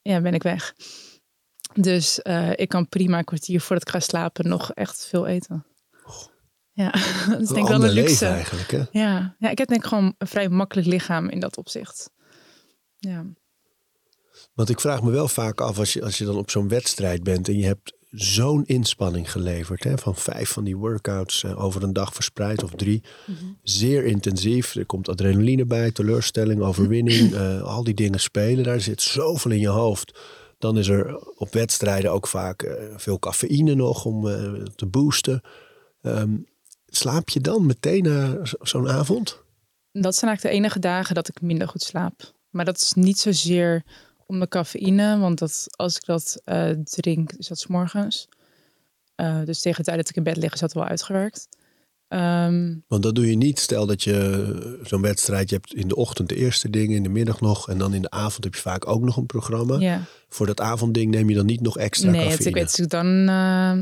ja, ben ik weg. Dus eh, ik kan prima een kwartier voordat ik ga slapen nog echt veel eten. Ja, dat is denk ik wel een luxe. eigenlijk, hè? Ja. ja, ik heb denk ik gewoon een vrij makkelijk lichaam in dat opzicht. Ja, Want ik vraag me wel vaak af, als je, als je dan op zo'n wedstrijd bent en je hebt zo'n inspanning geleverd, hè, van vijf van die workouts eh, over een dag verspreid of drie, zeer intensief. Er komt adrenaline bij, teleurstelling, overwinning, eh, al die dingen spelen. Daar zit zoveel in je hoofd. Dan is er op wedstrijden ook vaak eh, veel cafeïne nog om te boosten. Ehm, slaap je dan meteen na zo- zo'n avond? dat zijn eigenlijk de enige dagen dat ik minder goed slaap. Maar dat is niet zozeer om de cafeïne. Want dat, als ik dat eh, drink, is dat 's morgens. Eh, dus tegen de tijd dat ik in bed lig, is dat wel uitgewerkt. Ehm, Want dat doe je niet. Stel dat je zo'n wedstrijd, je hebt in de ochtend de eerste dingen, in de middag nog. En dan in de avond heb je vaak ook nog een programma. Voor dat avondding neem je dan niet nog extra Nee, cafeïne. ik weet als ik dan eh,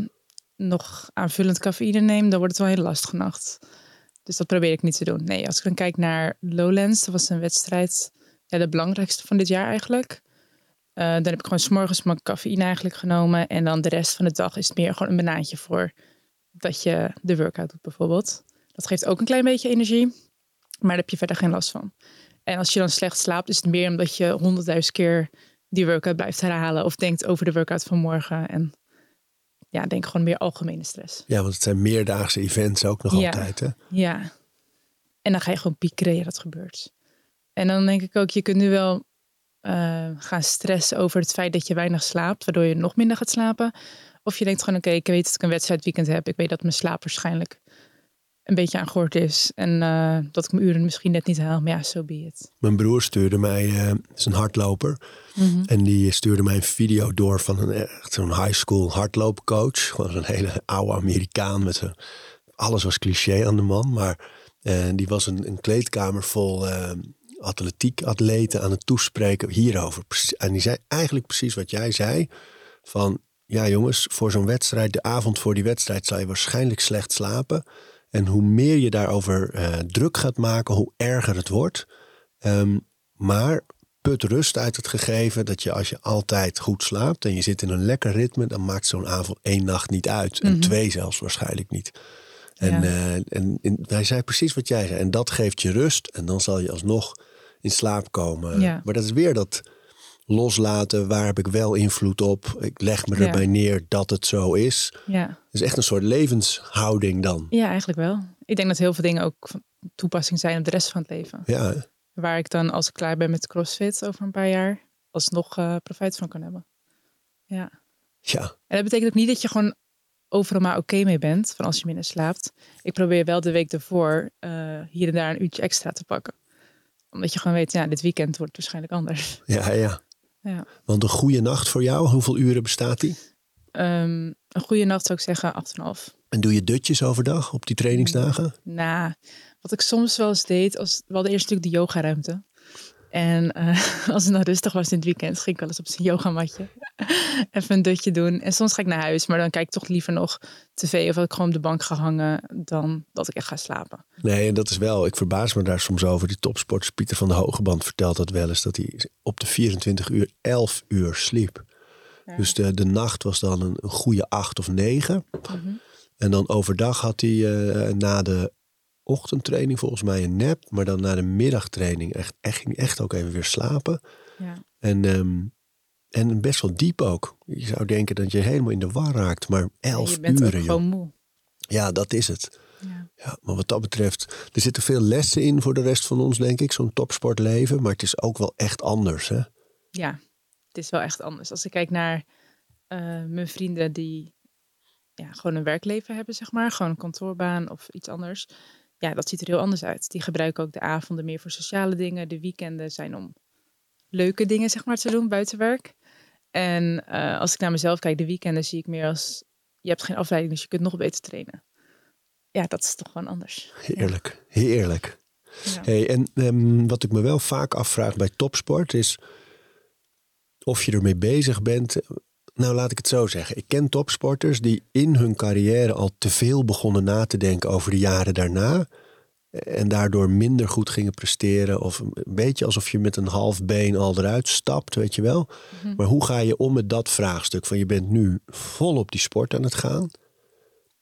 nog aanvullend cafeïne neem, dan wordt het wel een hele lastige nacht. Dus dat probeer ik niet te doen. Nee, als ik dan kijk naar Lowlands, dat was een wedstrijd, ja, de belangrijkste van dit jaar eigenlijk. Eh, dan heb ik gewoon s'morgens mijn cafeïne eigenlijk genomen. En dan de rest van de dag is het meer gewoon een banaantje voor dat je de workout doet bijvoorbeeld. Dat geeft ook een klein beetje energie, maar daar heb je verder geen last van. En als je dan slecht slaapt, is het meer omdat je honderdduizend keer die workout blijft herhalen of denkt over de workout van morgen. En ja, denk gewoon meer algemene stress. Ja, want het zijn meerdaagse events ook nog Ja. altijd. Hè? Ja. En dan ga je gewoon piekeren, ja, dat gebeurt. En dan denk ik ook, je kunt nu wel eh, gaan stressen over het feit dat je weinig slaapt, waardoor je nog minder gaat slapen. Of je denkt gewoon, oké, ik weet dat ik een wedstrijdweekend heb. Ik weet dat mijn slaap waarschijnlijk een beetje aan gort is. En eh, dat ik mijn uren misschien net niet haal. Maar ja, zo so be it. Mijn broer stuurde mij, eh is een hardloper. Mhm. En die stuurde mij een video door van een echt zo'n high school hardloopcoach. Gewoon zo'n hele oude Amerikaan met zijn... Alles was cliché aan de man, maar eh, die was een, een kleedkamer vol eh atletiekatleten aan het toespreken hierover. En die zei eigenlijk precies wat jij zei. Van, ja jongens, voor zo'n wedstrijd, de avond voor die wedstrijd... zal je waarschijnlijk slecht slapen. En hoe meer je daarover eh, druk gaat maken, hoe erger het wordt. Ehm, maar put rust uit het gegeven dat je als je altijd goed slaapt en je zit in een lekker ritme, dan maakt zo'n avond één nacht niet uit. En Mhm. twee zelfs waarschijnlijk niet. En, Ja. eh, en, en hij zei precies wat jij zei. En dat geeft je rust en dan zal je alsnog in slaap komen. Ja. Maar dat is weer dat loslaten, waar heb ik wel invloed op? Ik leg me erbij neer dat het zo is. Ja. Het is echt een soort levenshouding dan. ja, eigenlijk wel. Ik denk dat heel veel dingen ook van toepassing zijn op de rest van het leven. Ja, Waar ik dan, als ik klaar ben met CrossFit over een paar jaar, alsnog eh profijt van kan hebben. Ja. ja. En dat betekent ook niet dat je gewoon overal maar oké mee bent, van als je minder slaapt. Ik probeer wel de week ervoor eh, hier en daar een uurtje extra te pakken. Omdat je gewoon weet, ja, dit weekend wordt het waarschijnlijk anders. ja, ja. Ja. Want een goede nacht voor jou, hoeveel uren bestaat die? Ehm, een goede nacht zou ik zeggen 8,5. En doe je dutjes overdag op die trainingsdagen? Nou, wat ik soms wel eens deed, als, we hadden eerst natuurlijk de yogaruimte. En eh, als het nou rustig was in het weekend, ging ik wel eens op zijn yogamatje. Even een dutje doen. En soms ga ik naar huis, maar dan kijk ik toch liever nog tv of dat ik gewoon op de bank ga hangen dan dat ik echt ga slapen. Nee, en dat is wel. Ik verbaas me daar soms over. Die topsporters Pieter van de Hogeband vertelt dat wel eens. Dat hij op de 24 uur 11 uur sliep. Ja. Dus de, de nacht was dan een, een goede 8 of 9. Mhm. En dan overdag had hij eh, na de ochtendtraining volgens mij een nap. Maar dan na de middagtraining echt, echt, ging echt ook even weer slapen. Ja. En, ehm, en best wel diep ook. Je zou denken dat je helemaal in de war raakt. Maar 11 je bent uren, gewoon moe. Ja, dat is het. Ja. Ja, maar wat dat betreft, er zitten veel lessen in voor de rest van ons, denk ik. Zo'n topsportleven. Maar het is ook wel echt anders, hè? ja, het is wel echt anders. Als ik kijk naar eh, mijn vrienden die ja, gewoon een werkleven hebben, zeg maar. Gewoon een kantoorbaan of iets anders. Ja, dat ziet er heel anders uit. Die gebruiken ook de avonden meer voor sociale dingen. De weekenden zijn om leuke dingen, zeg maar, te doen buiten werk. En eh, als ik naar mezelf kijk, de weekenden zie ik meer als... Je hebt geen afleiding, dus je kunt nog beter trainen. Ja, dat is toch gewoon anders. Heerlijk, heerlijk. Ja. Hey, en ehm, wat ik me wel vaak afvraag bij topsport is of je ermee bezig bent. Nou, laat ik het zo zeggen. Ik ken topsporters die in hun carrière al te veel begonnen na te denken over de jaren daarna. En daardoor minder goed gingen presteren. Of een beetje alsof je met een half been al eruit stapt, weet je wel. Mhm. Maar hoe ga je om met dat vraagstuk? Van je bent nu vol op die sport aan het gaan.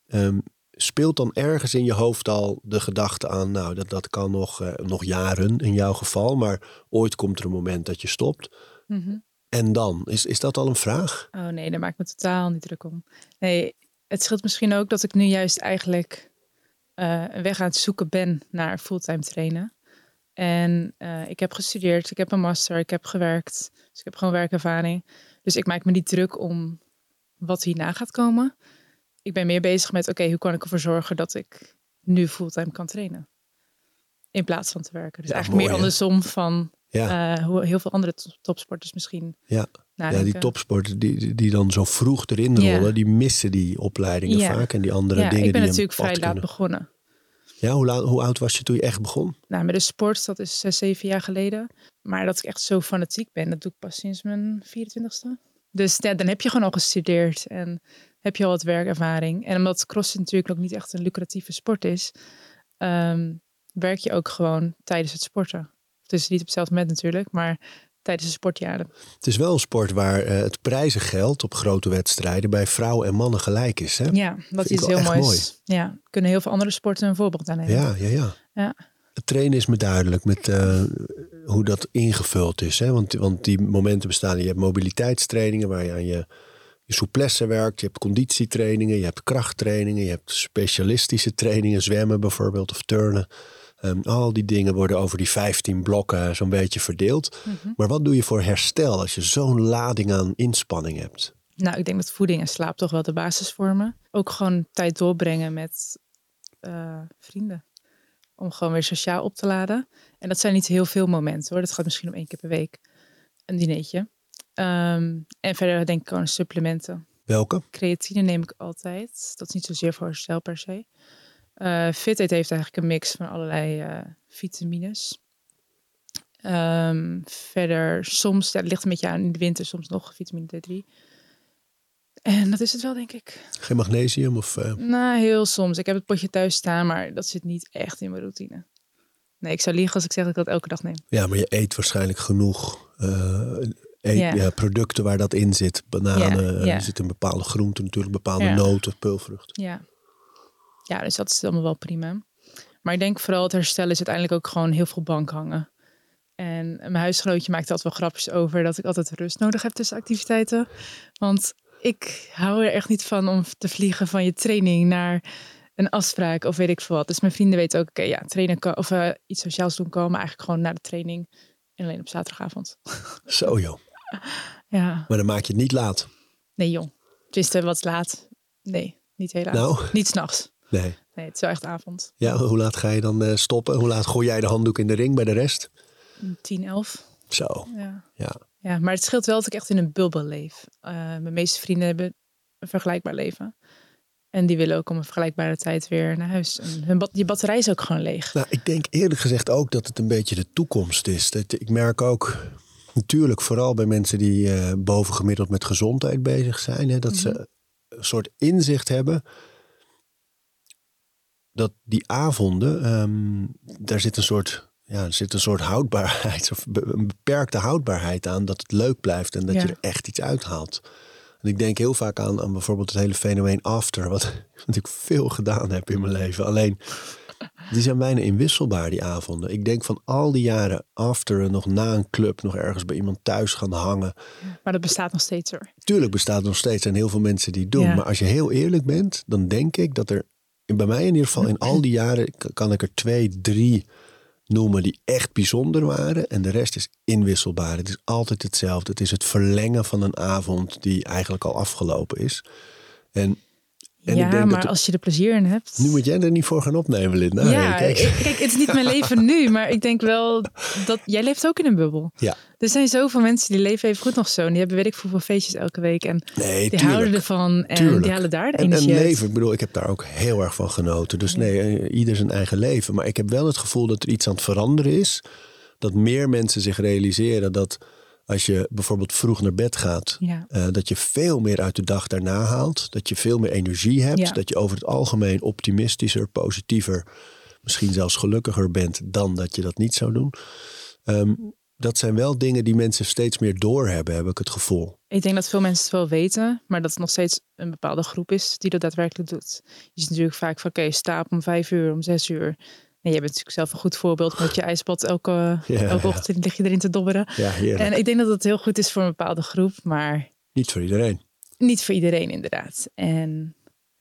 Ehm, speelt dan ergens in je hoofd al de gedachte aan, nou, dat, dat kan nog, eh, nog jaren in jouw geval, maar ooit komt er een moment dat je stopt. Mhm. En dan? Is, is dat al een vraag? Oh nee, daar maak ik me totaal niet druk om. Nee, het scheelt misschien ook dat ik nu juist eigenlijk eh, een weg aan het zoeken ben naar fulltime trainen. En eh, ik heb gestudeerd, ik heb een master, ik heb gewerkt. Dus ik heb gewoon werkervaring. Dus ik maak me niet druk om wat hierna gaat komen. Ik ben meer bezig met, oké, hoe kan ik ervoor zorgen dat ik nu fulltime kan trainen? In plaats van te werken. Dus Ja, eigenlijk mooi, meer andersom van Ja, Eh, hoe heel veel andere to- topsporters misschien ja. ja die topsporters die, die- dan zo vroeg erin Ja. rollen, die missen die opleidingen Ja. vaak. En die andere Ja, dingen ik ben die natuurlijk vrij laat begonnen. Ja, hoe, laat, hoe oud was je toen je echt begon? Nou, met de sport, dat is zes, zeven jaar geleden. Maar dat ik echt zo fanatiek ben, dat doe ik pas sinds mijn 24ste. Dus ja, dan heb je gewoon al gestudeerd en heb je al wat werkervaring. En omdat crossfit natuurlijk ook niet echt een lucratieve sport is, ehm, werk je ook gewoon tijdens het sporten. Dus niet op hetzelfde moment natuurlijk, maar tijdens de sportjaren. Het is wel een sport waar eh, het prijzengeld op grote wedstrijden bij vrouwen en mannen gelijk is. Hè? Ja, dat is heel echt moois. Ja, kunnen heel veel andere sporten een voorbeeld aan nemen. Ja, ja, ja. Ja. Het trainen is me duidelijk met eh, hoe dat ingevuld is. Hè? Want, want die momenten bestaan. Je hebt mobiliteitstrainingen waar je aan je, je souplesse werkt. Je hebt conditietrainingen, je hebt krachttrainingen. Je hebt specialistische trainingen, zwemmen bijvoorbeeld of turnen. Ehm, al die dingen worden over die 15 blokken zo'n beetje verdeeld. Mhm. Maar wat doe je voor herstel als je zo'n lading aan inspanning hebt? Nou, ik denk dat voeding en slaap toch wel de basis vormen. Ook gewoon tijd doorbrengen met eh, vrienden. Om gewoon weer sociaal op te laden. En dat zijn niet heel veel momenten hoor. Dat gaat misschien om één keer per week. Een dinertje. Ehm, en verder denk ik gewoon aan supplementen. Welke? Creatine neem ik altijd. Dat is niet zozeer voor herstel per se. Fitheid heeft eigenlijk een mix van allerlei eh, vitamines. Ehm, verder soms, het ligt een beetje aan in de winter, soms nog vitamine D3. En dat is het wel, denk ik. Geen magnesium of... eh, Nou, heel soms. Ik heb het potje thuis staan, maar dat zit niet echt in mijn routine. Nee, ik zou liegen als ik zeg dat ik dat elke dag neem. Ja, maar je eet waarschijnlijk genoeg eet, Ja. ja, producten waar dat in zit. Bananen, eh, ja. er zitten bepaalde groenten natuurlijk, bepaalde noten, peulvruchten. Ja. Ja, dus dat is allemaal wel prima. Maar ik denk vooral het herstellen is uiteindelijk ook gewoon heel veel bank hangen. En mijn huisgenootje maakt altijd wel grapjes over dat ik altijd rust nodig heb tussen activiteiten. Want ik hou er echt niet van om te vliegen van je training naar een afspraak of weet ik veel wat. Dus mijn vrienden weten ook, oké, ja, trainen kan, of eh, iets sociaals doen komen eigenlijk gewoon na de training. En alleen op zaterdagavond. Zo joh. Ja, Maar dan maak je het niet laat. nee joh. Het is wat laat. Nee, niet heel laat. Nou? Niet s'nachts. Nee. Nee, het is wel echt avond. Ja, hoe laat ga je dan eh, stoppen? Hoe laat gooi jij de handdoek in de ring bij de rest? 10, 11. Zo, Ja. ja. ja, maar het scheelt wel dat ik echt in een bubbel leef. Eh, mijn meeste vrienden hebben een vergelijkbaar leven. En die willen ook om een vergelijkbare tijd weer naar huis. En hun bat- die batterij is ook gewoon leeg. Nou, ik denk eerlijk gezegd ook dat het een beetje de toekomst is. Dat, ik merk ook natuurlijk vooral bij mensen die eh, bovengemiddeld met gezondheid bezig zijn, hè, dat ze een soort inzicht hebben dat die avonden, ehm, daar zit een soort, ja, er zit een soort houdbaarheid of een beperkte houdbaarheid aan, dat het leuk blijft en dat Ja. je er echt iets uithaalt. En ik denk heel vaak aan, aan bijvoorbeeld het hele fenomeen after, wat, wat ik veel gedaan heb in mijn leven. Alleen, die zijn bijna inwisselbaar, die avonden. Ik denk van al die jaren after, nog na een club, nog ergens bij iemand thuis gaan hangen. Maar dat bestaat nog steeds hoor. Tuurlijk bestaat het nog steeds en heel veel mensen die het doen. Ja. Maar als je heel eerlijk bent, dan denk ik dat er, bij mij in ieder geval, in al die jaren kan ik er twee, drie noemen die echt bijzonder waren. En de rest is inwisselbaar. Het is altijd hetzelfde. Het is het verlengen van een avond die eigenlijk al afgelopen is. En, en ja, ik denk maar dat als je er plezier in hebt. nu moet jij er niet voor gaan opnemen, Linda. ja, kijk. ik- kijk, het is niet mijn leven nu, maar ik denk wel dat jij leeft ook in een bubbel. Ja, Er zijn zoveel mensen die leven even goed nog zo. En die hebben weet ik hoeveel feestjes elke week. En nee, die tuurlijk. houden ervan. En Tuurlijk. die halen daar de En, en energie uit. leven, ik bedoel, ik heb daar ook heel erg van genoten. Dus nee, eh, ieder zijn eigen leven. Maar ik heb wel het gevoel dat er iets aan het veranderen is. Dat meer mensen zich realiseren dat als je bijvoorbeeld vroeg naar bed gaat, Ja. eh, dat je veel meer uit de dag daarna haalt. Dat je veel meer energie hebt. Ja. Dat je over het algemeen optimistischer, positiever, misschien zelfs gelukkiger bent dan dat je dat niet zou doen. Ehm, dat zijn wel dingen die mensen steeds meer doorhebben, heb ik het gevoel. Ik denk dat veel mensen het wel weten, maar dat het nog steeds een bepaalde groep is die dat daadwerkelijk doet. Je ziet natuurlijk vaak van, oké, sta op om vijf uur, om zes uur. Jij bent natuurlijk zelf een goed voorbeeld met je ijsbad elke, Ja, elke ochtend lig je erin te dobberen. Ja, heerlijk. En ik denk dat het heel goed is voor een bepaalde groep, maar Niet voor iedereen. niet voor iedereen inderdaad. En,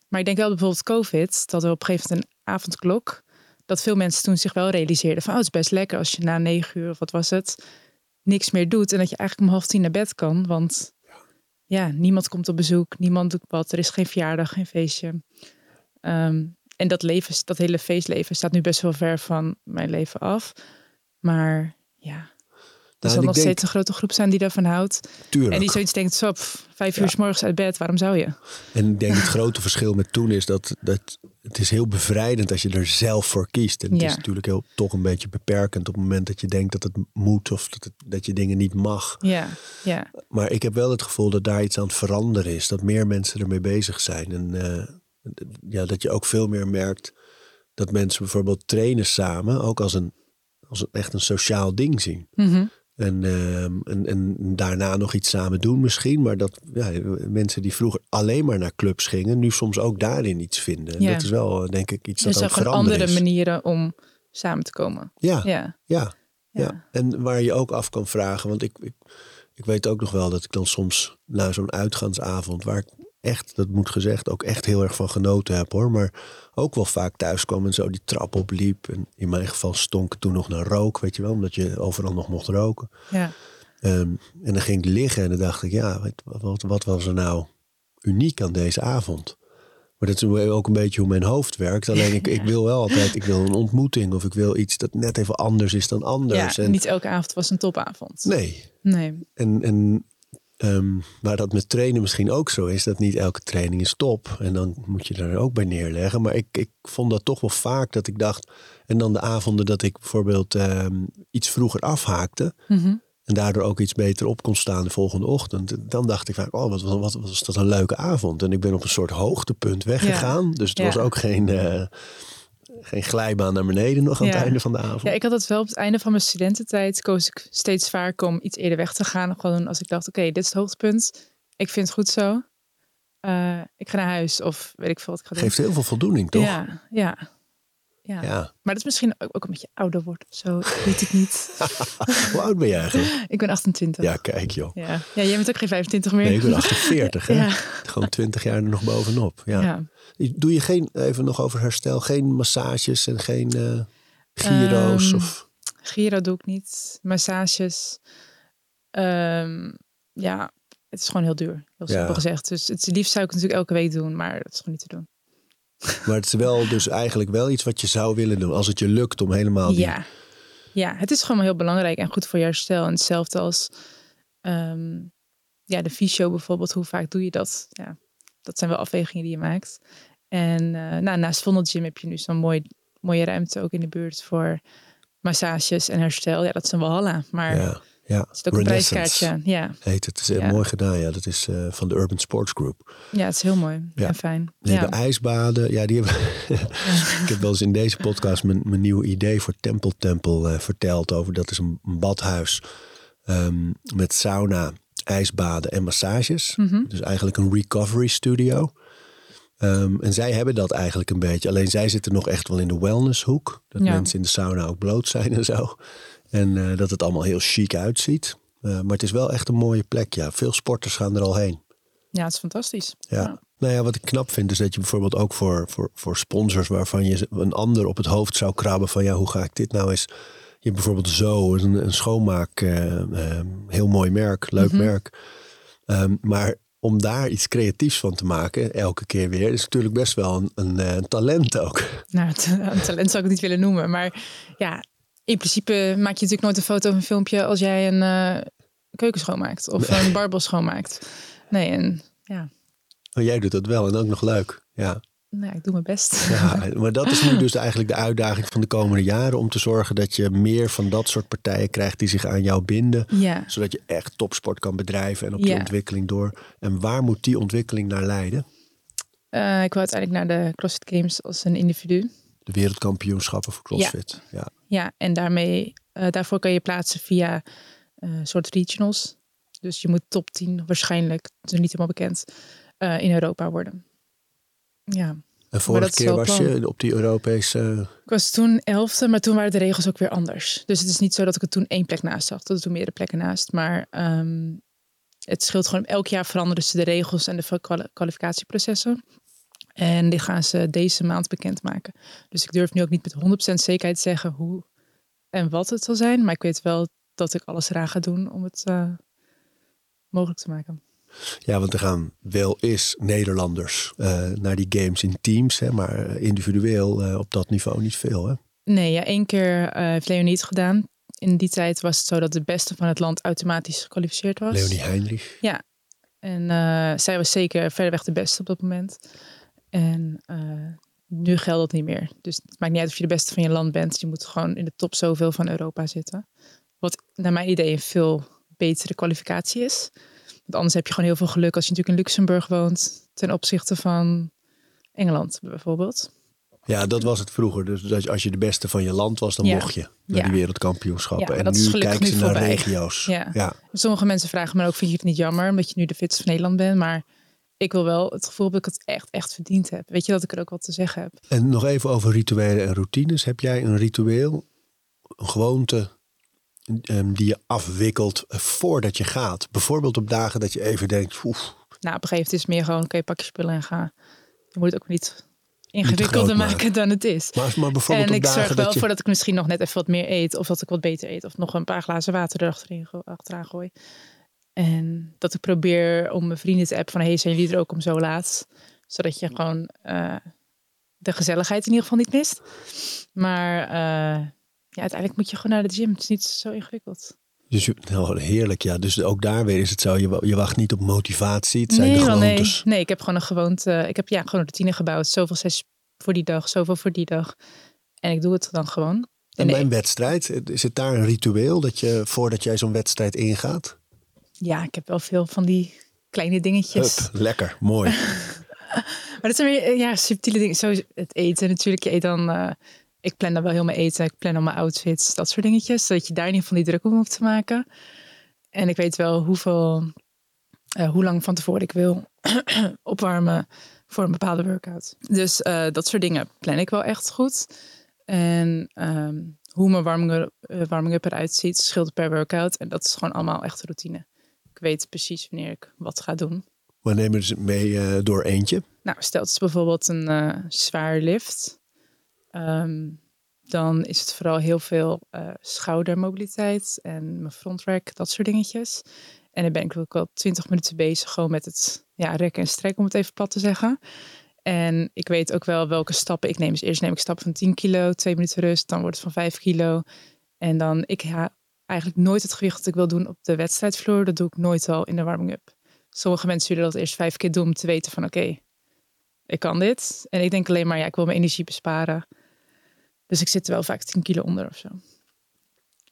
maar ik denk wel bijvoorbeeld COVID, dat er op een gegeven moment een avondklok, dat veel mensen toen zich wel realiseerden van, oh, het is best lekker als je na negen uur of wat was het, niks meer doet en dat je eigenlijk om half tien naar bed kan, want ja, niemand komt op bezoek, niemand doet wat, er is geen verjaardag, geen feestje. Ehm, en dat leven, dat hele feestleven staat nu best wel ver van mijn leven af. Maar ja, Er en zal nog denk- steeds een grote groep zijn die daarvan houdt. Tuurlijk. En die zoiets denkt, zo, pff, vijf uur s morgens uit bed, waarom zou je? En ik denk het grote verschil met toen is dat, dat het is heel bevrijdend als je er zelf voor kiest. En het Ja. is natuurlijk heel, toch een beetje beperkend op het moment dat je denkt dat het moet of dat, het- dat je dingen niet mag. Ja, ja, Maar ik heb wel het gevoel dat daar iets aan het veranderen is. Dat meer mensen ermee bezig zijn. En eh, ja, dat je ook veel meer merkt dat mensen bijvoorbeeld trainen samen ook als een, als een echt een sociaal ding zien. Mhm. En, ehm, en, en daarna nog iets samen doen misschien. Maar dat ja, mensen die vroeger alleen maar naar clubs gingen, nu soms ook daarin iets vinden. Ja. Dat is wel eh, denk ik iets Er dat zijn het gewoon veranderen andere manieren om samen te komen. Ja, ja, Ja, ja, ja. En waar je ook af kan vragen. Want ik, ik, ik weet ook nog wel dat ik dan soms na zo'n uitgaansavond, waar ik echt, dat moet gezegd, ook echt heel erg van genoten heb hoor. Maar ook wel vaak thuis kwam en zo die trap opliep. En in mijn geval stonk toen nog naar rook, weet je wel, omdat je overal nog mocht roken. ja. Ehm, en dan ging ik liggen en dan dacht ik, ja, wat, wat, wat was er nou uniek aan deze avond? Maar dat is ook een beetje hoe mijn hoofd werkt. Alleen ik, ik wil wel altijd, ik wil een ontmoeting of ik wil iets dat net even anders is dan anders. ja en, niet elke avond was een topavond. Nee. Nee. En, en ehm, waar dat met trainen misschien ook zo is, dat niet elke training is top. En dan moet je daar ook bij neerleggen. Maar ik, ik vond dat toch wel vaak dat ik dacht. En dan de avonden dat ik bijvoorbeeld ehm, iets vroeger afhaakte. Mhm. En daardoor ook iets beter op kon staan de volgende ochtend. Dan dacht ik vaak, oh, wat, wat, wat was dat een leuke avond. En ik ben op een soort hoogtepunt weggegaan. Dus het Ja. was ook geen, eh, geen glijbaan naar beneden nog aan het einde van de avond. Ja, ik had het wel op het einde van mijn studententijd. Koos ik steeds vaak om iets eerder weg te gaan. Gewoon als ik dacht, oké, dit is het hoogtepunt. Ik vind het goed zo. Eh, ik ga naar huis of weet ik veel wat ik ga doen. Geeft heel veel voldoening, toch? Ja, ja. Ja. Ja. Maar dat is misschien ook, een beetje ouder wordt of zo. Ik weet het niet. Hoe oud ben je eigenlijk? ik ben 28. Ja, kijk joh. Ja. ja, jij bent ook geen 25 meer. Nee, ik ben 48, hè? Ja. Gewoon 20 jaar er nog bovenop. Ja. Doe je geen, even nog over herstel, geen massages en geen eh gyro's? Ehm, of... Giro doe ik niet. Massages. Ehm, ja, het is gewoon heel duur. Heel simpel gezegd. Dus het liefst zou ik het natuurlijk elke week doen. Maar dat is gewoon niet te doen. Maar het is wel dus eigenlijk wel iets wat je zou willen doen. Als het je lukt om helemaal die... Ja. ja, het is gewoon heel belangrijk en goed voor je herstel. En hetzelfde als ehm, ja, de fysio bijvoorbeeld. Hoe vaak doe je dat? Ja, dat zijn wel afwegingen die je maakt. En eh, nou, naast Vondel Gym heb je nu zo'n mooi, mooie ruimte ook in de buurt voor massages en herstel. Ja, dat is een walhalla. Maar ja, ja. het is ook een prijskaartje. Ja. Heet het. Het is Ja. mooi gedaan. Ja, dat is eh, van de Urban Sports Group. ja, het is heel mooi Ja. en fijn. Die ja. hebben ijsbaden. Ja, die hebben... ik heb wel eens in deze podcast mijn, mijn nieuwe idee voor Tempel Tempel eh, verteld. Over dat is een, badhuis ehm, met sauna, ijsbaden en massages. Mhm. Dus eigenlijk een recovery studio. Ehm, en zij hebben dat eigenlijk een beetje. Alleen zij zitten nog echt wel in de wellnesshoek. Dat mensen in de sauna ook bloot zijn en zo. En eh, dat het allemaal heel chic uitziet. Eh, maar het is wel echt een mooie plek. Ja, veel sporters gaan er al heen. ja, het is fantastisch. Ja. Nou ja, wat ik knap vind is dat je bijvoorbeeld ook voor, voor, voor sponsors waarvan je een ander op het hoofd zou krabben van ja, hoe ga ik dit nou eens. Je hebt bijvoorbeeld Zo, een, een schoonmaak, eh, heel mooi merk, leuk Mhm. merk. Ehm, maar om daar iets creatiefs van te maken, elke keer weer, is natuurlijk best wel een, een, een talent ook. Nou, een talent zou ik het niet willen noemen. Maar ja, in principe maak je natuurlijk nooit een foto of een filmpje als jij een eh, keuken schoonmaakt. Of een barbel schoonmaakt. Nee, en ja, Maar jij doet dat wel en ook nog leuk. Ja. nou, ik doe mijn best. Ja, maar dat is nu dus eigenlijk de uitdaging van de komende jaren. Om te zorgen dat je meer van dat soort partijen krijgt die zich aan jou binden. Ja, Zodat je echt topsport kan bedrijven en op die Ja. ontwikkeling door. En waar moet die ontwikkeling naar leiden? Eh, ik wil uiteindelijk naar de CrossFit Games als een individu. De wereldkampioenschappen voor CrossFit. Ja. Ja, en daarmee, eh, daarvoor kan je plaatsen via eh soort regionals. Dus je moet top 10 waarschijnlijk, het is niet helemaal bekend, eh, in Europa worden. Ja, En vorige keer was plan. je op die Europese... ik was toen elfde, maar toen waren de regels ook weer anders. Dus het is niet zo dat ik er toen één plek naast zag, dat er toen meerdere plekken naast. Maar ehm, het scheelt gewoon, elk jaar veranderen ze de regels en de kwali- kwalificatieprocessen. En die gaan ze deze maand bekendmaken. Dus ik durf nu ook niet met 100% zekerheid zeggen hoe en wat het zal zijn. Maar ik weet wel dat ik alles eraan ga doen om het eh, mogelijk te maken. Ja, want er gaan wel eens Nederlanders eh, naar die games in teams. Hè, maar individueel eh, op dat niveau niet veel. Hè? Nee, ja, één keer heeft Leonie het gedaan. in die tijd was het zo dat de beste van het land automatisch gekwalificeerd was. Leonie Heinrich. En eh, zij was zeker verreweg de beste op dat moment. En eh, nu geldt dat niet meer. Dus het maakt niet uit of je de beste van je land bent. Je moet gewoon in de top zoveel van Europa zitten. Wat naar mijn idee een veel betere kwalificatie is. Want anders heb je gewoon heel veel geluk als je natuurlijk in Luxemburg woont. Ten opzichte van Engeland bijvoorbeeld. Ja, dat was het vroeger. Dus als je de beste van je land was, dan Ja. mocht je naar Ja. die wereldkampioenschappen. Ja, en nu kijken ze naar voorbij. regio's. Sommige mensen vragen me ook, vind je het niet jammer omdat je nu de fitste van Nederland bent? Maar ik wil wel het gevoel dat ik het echt, echt verdiend heb. Weet je dat ik er ook wat te zeggen heb? En nog even over rituelen en routines. Heb jij een ritueel, een gewoonte ehm, die je afwikkelt voordat je gaat? Bijvoorbeeld op dagen dat je even denkt, oef, Nou, op een gegeven moment is het meer gewoon, oké, pak je spullen en ga. Je moet het ook niet ingewikkelder maken. maken dan het is. maar, maar bijvoorbeeld En op ik zorg wel je... voor dat ik misschien nog net even wat meer eet. Of dat ik wat beter eet. Of nog een paar glazen water erachterin go- achteraan gooi. En dat ik probeer om mijn vrienden te appen van... Hey, zijn jullie er ook om zo laat? Zodat je gewoon eh, de gezelligheid in ieder geval niet mist. Maar eh, ja, uiteindelijk moet je gewoon naar de gym. Het is niet zo ingewikkeld. Dus nou, heerlijk, ja. Dus ook daar weer is het zo, je, je wacht niet op motivatie. Het zijn nee, de wel, nee. gewoontes. nee, ik heb gewoon een gewoonte. Ik heb ja, gewoon een routine gebouwd. Zoveel sessies voor die dag, zoveel voor die dag. En ik doe het dan gewoon. En En bij een wedstrijd, is het daar een ritueel dat je voordat jij zo'n wedstrijd ingaat? Ja, ik heb wel veel van die kleine dingetjes. Hup, lekker, mooi. Maar dat zijn weer eh, ja, subtiele dingen. Zo het eten natuurlijk. Je eet dan, eh, ik plan dan wel heel mijn eten. Ik plan al mijn outfits. Dat soort dingetjes. Zodat je daar in ieder geval niet druk om hoeft te maken. En ik weet wel hoeveel, eh, hoe lang van tevoren ik wil opwarmen voor een bepaalde workout. Dus dat soort dingen plan ik wel echt goed. En ehm, hoe mijn warming, eh, warming up eruit ziet, scheelt per workout. En dat is gewoon allemaal echt routine. Ik weet precies wanneer ik wat ga doen. We nemen ze mee eh, door eentje. Nou, stel het bijvoorbeeld een eh, zwaar lift. Ehm, dan is het vooral heel veel eh, schoudermobiliteit en mijn frontrack, dat soort dingetjes. En dan ben ik ook al twintig minuten bezig gewoon met het ja, rekken en strekken, om het even plat te zeggen. En ik weet ook wel welke stappen ik neem. Dus eerst neem ik stappen van 10 kilo, twee minuten rust, dan wordt het van 5 kilo. En dan, ik eigenlijk nooit het gewicht dat ik wil doen op de wedstrijdvloer. Dat doe ik nooit al in de warming-up. Sommige mensen willen dat eerst vijf keer doen om te weten van oké, ik kan dit. En ik denk alleen maar, ja, ik wil mijn energie besparen. Dus ik zit er wel vaak 10 kilo onder of zo.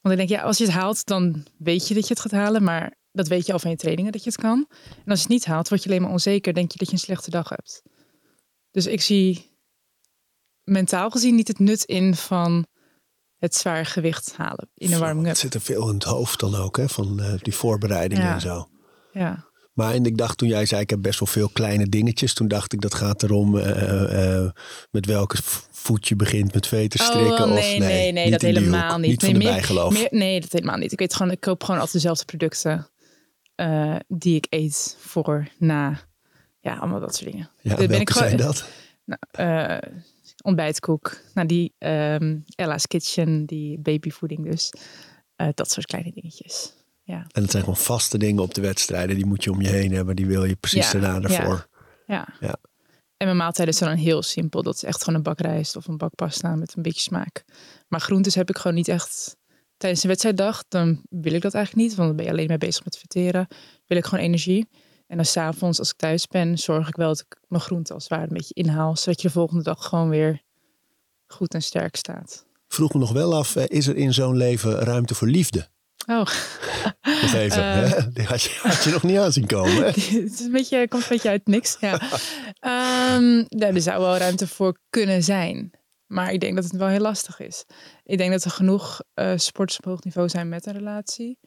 Want ik denk, ja, als je het haalt, dan weet je dat je het gaat halen. Maar dat weet je al van je trainingen dat je het kan. En als je het niet haalt, word je alleen maar onzeker. Denk je dat je een slechte dag hebt. Dus ik zie mentaal gezien niet het nut in van het zwaar gewicht halen in een warming-up. Het zit er veel in het hoofd dan ook, hè, van eh, die voorbereidingen Ja. en zo. Ja. Maar en ik dacht toen jij zei, ik heb best wel veel kleine dingetjes. Toen dacht ik, dat gaat erom eh, eh, met welke voet je begint met veten strikken. Oh, of, nee, nee, nee, niet dat helemaal hoek. niet. Niet van nee, de meer- bijgeloof. meer- nee, dat helemaal niet. Ik weet gewoon, ik koop gewoon altijd dezelfde producten die ik eet voor, na. Ja, allemaal dat soort dingen. ja, ben welke ik gewoon- zijn dat? Nou, ontbijtkoek. Nou, die ehm Ella's Kitchen, die babyvoeding dus. Eh, dat soort kleine dingetjes. Ja, En het zijn gewoon vaste dingen op de wedstrijden. Die moet je om je heen hebben. Die wil je precies Ja, daarna ervoor. ja. Ja. En mijn maaltijden zijn dan heel simpel. Dat is echt gewoon een bak rijst of een bak pasta met een beetje smaak. Maar groentes heb ik gewoon niet echt... Tijdens de wedstrijddag, dan wil ik dat eigenlijk niet. Want dan ben je alleen maar bezig met verteren. Wil ik gewoon energie. En dan s'avonds, als ik thuis ben, zorg ik wel dat ik mijn groenten als het ware een beetje inhaal. Zodat je de volgende dag gewoon weer goed en sterk staat. Vroeg me nog wel af, eh, is er in zo'n leven ruimte voor liefde? Oh, Nog even, hè? Die had je, had je nog niet aan zien komen. Hè? het is een beetje, komt een beetje uit niks. Ja. Ehm, ja, er zou wel ruimte voor kunnen zijn. Maar ik denk dat het wel heel lastig is. Ik denk dat er genoeg eh sporters op hoog niveau zijn met een relatie.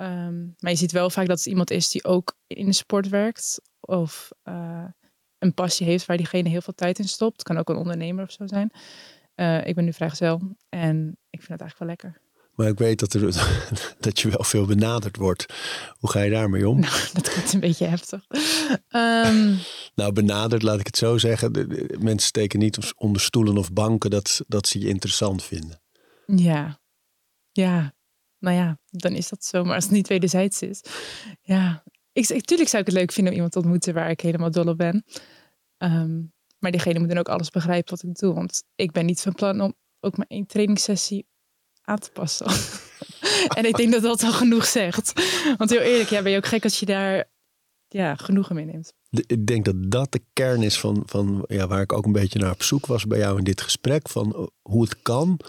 Ehm, maar je ziet wel vaak dat het iemand is die ook in de sport werkt. Of eh, een passie heeft waar diegene heel veel tijd in stopt. Het kan ook een ondernemer of zo zijn. Eh, ik ben nu vrijgezel en ik vind het eigenlijk wel lekker. Maar ik weet dat, er, dat je wel veel benaderd wordt. Hoe ga je daarmee om? Nou, dat klinkt een beetje heftig. Ehm, Nou, benaderd, laat ik het zo zeggen. De- de- mensen steken niet onder stoelen of banken dat, dat ze je interessant vinden. Ja, ja, nou ja, dan is dat zo. Maar als het niet wederzijds is, ja. Ik, tuurlijk zou ik het leuk vinden om iemand te ontmoeten waar ik helemaal dol op ben. Ehm, maar diegene moet dan ook alles begrijpen wat ik doe. Want ik ben niet van plan om ook maar één trainingssessie aan te passen. en ik denk dat dat al genoeg zegt. Want heel eerlijk, ja, ben je ook gek als je daar ja, genoegen mee neemt. Ik denk dat dat de kern is van, van ja, waar ik ook een beetje naar op zoek was bij jou in dit gesprek. Van eh, hoe het kan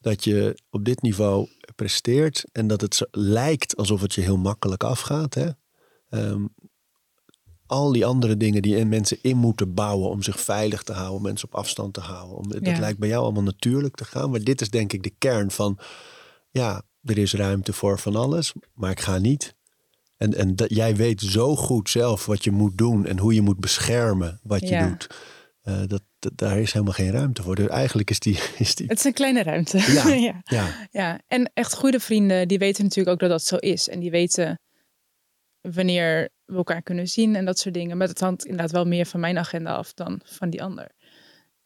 dat je op dit niveau presteert en dat het lijkt alsof het je heel makkelijk afgaat. Hè? Ehm, al die andere dingen die mensen in moeten bouwen om zich veilig te houden, om mensen op afstand te houden. Om, dat Ja. lijkt bij jou allemaal natuurlijk te gaan. Maar dit is denk ik de kern van, ja, er is ruimte voor van alles, maar ik ga niet. En, en dat, jij weet zo goed zelf wat je moet doen en hoe je moet beschermen wat je Ja. doet. Eh, dat, dat, daar is helemaal geen ruimte voor. Dus eigenlijk is die. Is die Het is een kleine ruimte. Ja. ja. ja, Ja, en echt goede vrienden, die weten natuurlijk ook dat dat zo is. En die weten wanneer we elkaar kunnen zien en dat soort dingen. Maar het hangt inderdaad wel meer van mijn agenda af dan van die ander.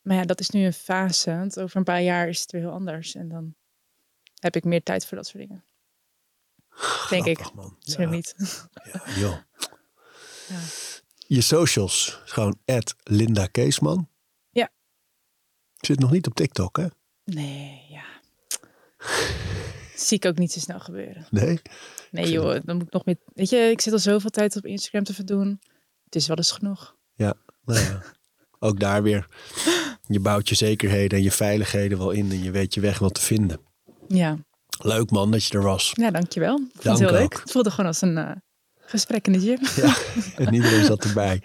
Maar ja, dat is nu een fase. Want over een paar jaar is het weer heel anders. En dan heb ik meer tijd voor dat soort dingen. Denk ik. man. Misschien Ja, niet. ja, joh. Ja. Je socials, gewoon Linda Keesman. Ja. Zit nog niet op TikTok, hè? Nee, ja. Zie ik ook niet zo snel gebeuren. Nee? Nee joh, dan moet ik nog meer... Weet je, ik zit al zoveel tijd op Instagram te verdoen. Het is wel eens genoeg. Ja, nou ja. Ook daar weer. Je bouwt je zekerheden en je veiligheden wel in en je weet je weg wel te vinden. Ja, Leuk man dat je er was. ja dankjewel. Ik vond Dank het heel leuk. Het voelde gewoon als een eh, gesprek in de gym. Ja, en iedereen zat erbij.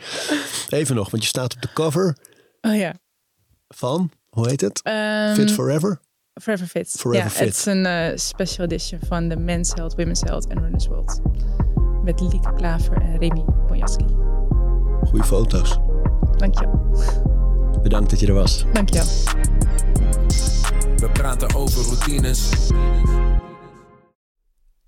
Even nog, want je staat op de cover Oh ja. van, hoe heet het? Ehm, Fit Forever? Forever Fit. Forever ja, Fit. Het is een eh, special edition van de Men's Health, Women's Health en Runners World. Met Lieke Klaver en Remy Bonjaski. Goeie foto's. Dankjewel. Bedankt dat je er was. Dankjewel. We praten over routines.